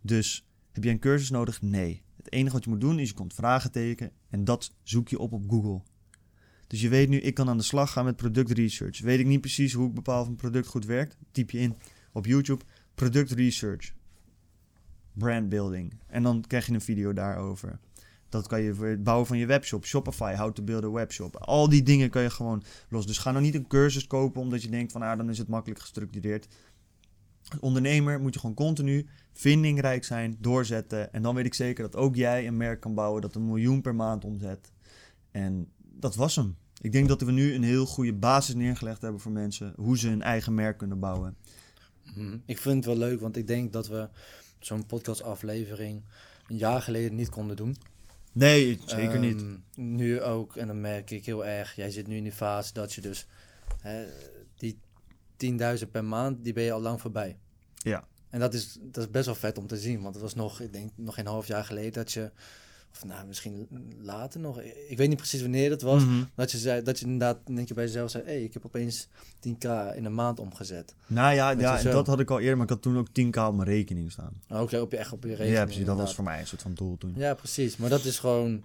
Dus heb jij een cursus nodig? Nee. Het enige wat je moet doen is je komt vragen tekenen en dat zoek je op op Google. Dus je weet nu, ik kan aan de slag gaan met product research. Weet ik niet precies hoe ik bepaal een product goed werkt? Typ je in op YouTube product research, brand building. En dan krijg je een video daarover. Dat kan je voor het bouwen van je webshop, Shopify, how to build a webshop. Al die dingen kan je gewoon los. Dus ga nou niet een cursus kopen omdat je denkt van ah, dan is het makkelijk gestructureerd. Als ondernemer moet je gewoon continu vindingrijk zijn, doorzetten. En dan weet ik zeker dat ook jij een merk kan bouwen dat een miljoen per maand omzet. En dat was hem. Ik denk dat we nu een heel goede basis neergelegd hebben voor mensen hoe ze hun eigen merk kunnen bouwen. Mhm. Ik vind het wel leuk, want ik denk dat we zo'n podcastaflevering een jaar geleden niet konden doen. Nee, zeker niet. Ehm, Nu ook, en dan merk ik heel erg, jij zit nu in die fase dat je dus hè, die 10.000 per maand, die ben je al lang voorbij. Ja. En dat is, dat is best wel vet om te zien, want het was nog, ik denk, nog geen half jaar geleden dat je, of nou, misschien later nog, ik weet niet precies wanneer dat was, Mhm. dat je zei, dat je inderdaad, denk je bij jezelf zei, hey, ik heb opeens 10k in een maand omgezet. Nou ja, Met ja jezelf. dat had ik al eerder, maar ik had toen ook 10k op mijn rekening staan. Oké, op je echt op je rekening. ja, precies. Dat was voor mij een soort van doel toen. Ja, precies. Maar dat is gewoon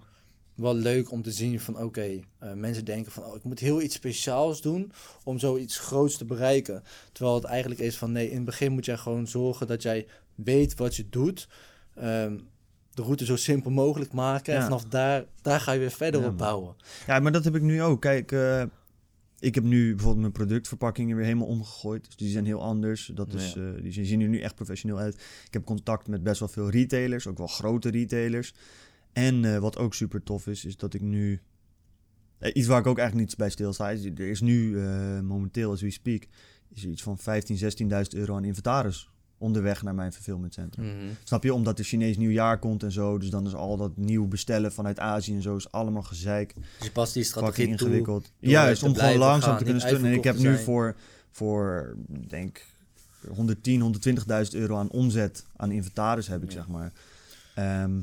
wel leuk om te zien van oké, eh, mensen denken van oh, ik moet heel iets speciaals doen om zoiets groots te bereiken. Terwijl het eigenlijk is van nee, in het begin moet jij gewoon zorgen dat jij weet wat je doet. Ehm, de route zo simpel mogelijk maken. En vanaf daar, daar ga je weer verder op bouwen. Ja, maar dat heb ik nu ook. Kijk, eh, ik heb nu bijvoorbeeld mijn productverpakkingen weer helemaal omgegooid. Dus die zijn heel anders. Dat is, Ja. eh, die zien- er nu echt professioneel uit. Ik heb contact met best wel veel retailers, ook wel grote retailers. En eh, wat ook super tof is, is dat ik nu... iets waar ik ook eigenlijk niet bij stilsta. Is, er is nu momenteel, as we speak, is er iets van 15.000, 16.000 euro aan inventaris onderweg naar mijn fulfillmentcentrum. Mhm. Snap je? Omdat er Chinees nieuwjaar komt en zo. Dus dan is al dat nieuw bestellen vanuit Azië en zo is allemaal gezeik. Dus past die strategie toe. ingewikkeld. door Juist, om gewoon langzaam gaan, te kunnen stunnen. En ik heb nu voor, voor denk 110, 120.000 euro aan omzet aan inventaris heb ik, Ja. zeg maar. Ehm,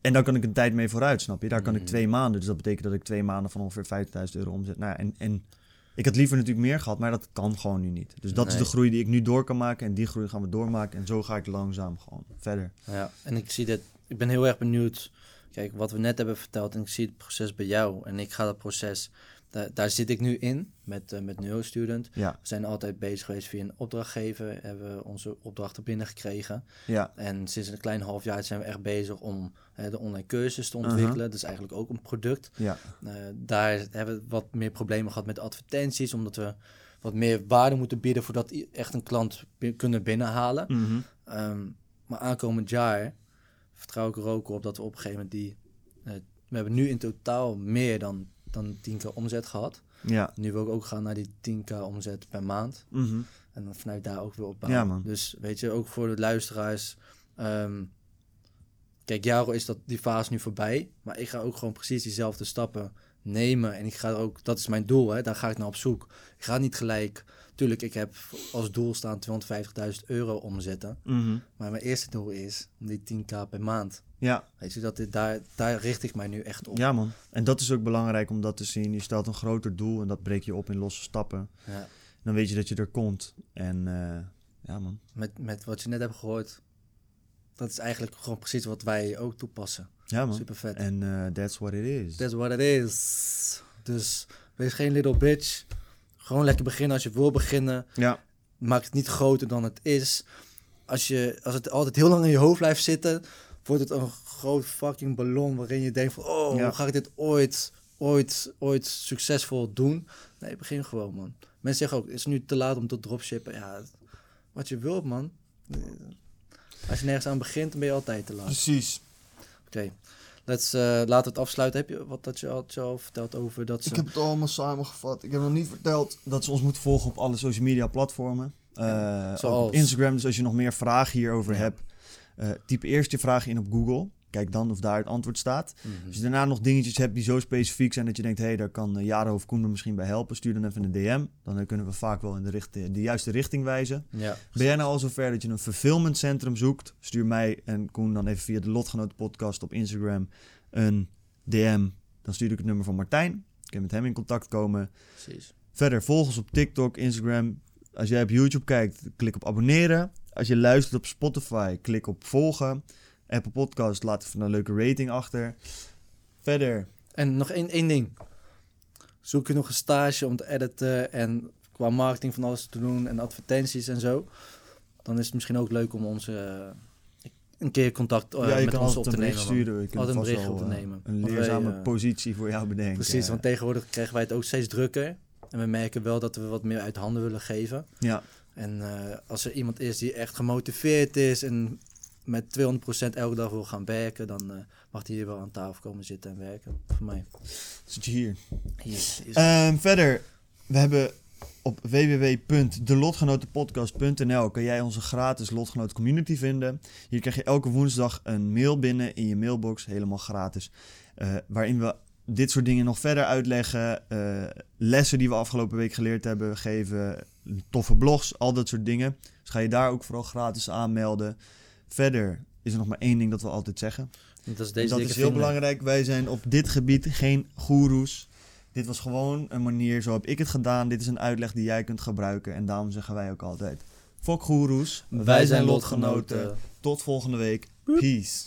en daar kan ik een tijd mee vooruit, snap je? Daar kan ik Mhm. twee maanden. Dus dat betekent dat ik twee maanden van ongeveer 50.000 euro omzet. Nou, ja, en, en ik had liever natuurlijk meer gehad, maar dat kan gewoon nu niet. Dus dat is de groei die ik nu door kan maken. En die groei gaan we doormaken. En zo ga ik langzaam gewoon verder. Ja, en ik zie dit. Ik ben heel erg benieuwd. Kijk, wat we net hebben verteld en ik zie het proces bij jou. En ik ga dat proces, daar, daar zit ik nu in met, eh met Neurostudent. Ja, We zijn altijd bezig geweest via een opdrachtgever, hebben we onze opdrachten binnengekregen. ja, En sinds een klein half jaar zijn we echt bezig om de online cursus te ontwikkelen. Dat is eigenlijk ook een product. ja. Eh, daar hebben we wat meer problemen gehad met advertenties, omdat we wat meer waarde moeten bieden voordat echt een klant kunnen binnenhalen. Mhm. Ehm, maar aankomend jaar vertrouw ik er ook op dat we op een gegeven moment die... eh, we hebben nu in totaal meer dan, dan 10k omzet gehad. Ja. Nu wil ik ook gaan naar die 10k omzet per maand. Mhm. En dan vanuit daar ook weer opbouwen. Ja, man. Dus weet je, ook voor de luisteraars... ehm, kijk, Jaro is dat, die fase nu voorbij. Maar ik ga ook gewoon precies diezelfde stappen nemen. En ik ga er ook... Dat is mijn doel, hè. Daar ga ik naar op zoek. Ik ga niet gelijk... Tuurlijk, ik heb als doel staan 250.000 euro omzetten. Mhm. Maar mijn eerste doel is om die 10k per maand. Ja, Weet je, dat dit, daar, daar richt ik mij nu echt op. Ja, man. En dat is ook belangrijk om dat te zien. Je stelt een groter doel en dat breek je op in losse stappen. Ja. Dan weet je dat je er komt. En eh, ja, man. Met, met wat je net hebt gehoord. Dat is eigenlijk gewoon precies wat wij ook toepassen. Ja, man. Super vet. En eh, that's what it is. That's what it is. Dus wees geen little bitch. Gewoon lekker beginnen als je wil beginnen. Ja, Maak het niet groter dan het is. Als, je, als het altijd heel lang in je hoofd blijft zitten, wordt het een groot fucking ballon waarin je denkt van, oh, Ja. hoe ga ik dit ooit, ooit, ooit succesvol doen? Nee, begin gewoon, man. Mensen zeggen ook, is het nu te laat om te dropshippen? Ja, wat je wilt, man. Als je nergens aan begint, dan ben je altijd te laat. precies. Oké, let's, eh, laten we het afsluiten. Heb je wat dat je al, je al verteld over dat ze... Ik heb het allemaal samengevat. Ik heb nog niet verteld dat ze ons moeten volgen op alle social media platformen. Eh, zoals? op Instagram. Dus als je nog meer vragen hierover Ja. hebt, eh, typ eerst je vragen in op Google. Kijk dan of daar het antwoord staat. Mhm. Als je daarna nog dingetjes hebt die zo specifiek zijn dat je denkt, hé, hey, daar kan uh, Jaro of Koen me misschien bij helpen, stuur dan even een DM. Dan eh, kunnen we vaak wel in de, richt- de juiste richting wijzen. Ja, Ben jij nou al zover dat je een fulfillment centrum zoekt? Stuur mij en Koen dan even via de Lotgenoten podcast op Instagram een DM. Dan stuur ik het nummer van Martijn. Ik kan met hem in contact komen. precies. Verder volg ons op TikTok, Instagram. Als jij op YouTube kijkt, klik op abonneren. Als je luistert op Spotify, klik op volgen. Apple Podcast, laat even een leuke rating achter. Verder, En nog één, één ding. Zoek je nog een stage om te editen en qua marketing van alles te doen en advertenties en zo. Dan is het misschien ook leuk om onze eh, een keer contact eh, ja, je met ons op te nemen. man. sturen. Kunnen Altijd een bericht op te eh, nemen. Een wij, leerzame eh, positie voor jou bedenken. Precies, want tegenwoordig krijgen wij het ook steeds drukker. En we merken wel dat we wat meer uit handen willen geven. Ja, En eh, als er iemand is die echt gemotiveerd is en met 200% elke dag wil gaan werken, dan eh, mag hij hier wel aan tafel komen zitten en werken. Voor mij. zit je hier. Hier, hier. Ehm, verder, we hebben op www.delotgenotenpodcast.nl kan jij onze gratis Lotgenoten community vinden. Hier krijg je elke woensdag een mail binnen in je mailbox, helemaal gratis. eh, waarin we dit soort dingen nog verder uitleggen. eh, lessen die we afgelopen week geleerd hebben geven. Toffe blogs, al dat soort dingen. Dus ga je daar ook vooral gratis aanmelden. Verder is er nog maar één ding dat we altijd zeggen. dat is En deze dat is heel belangrijk. Wij zijn op dit gebied geen goeroes. Dit was gewoon een manier, zo heb ik het gedaan. Dit is een uitleg die jij kunt gebruiken. En daarom zeggen wij ook altijd: Fok goeroes. Wij zijn lotgenoten. Tot volgende week. Peace.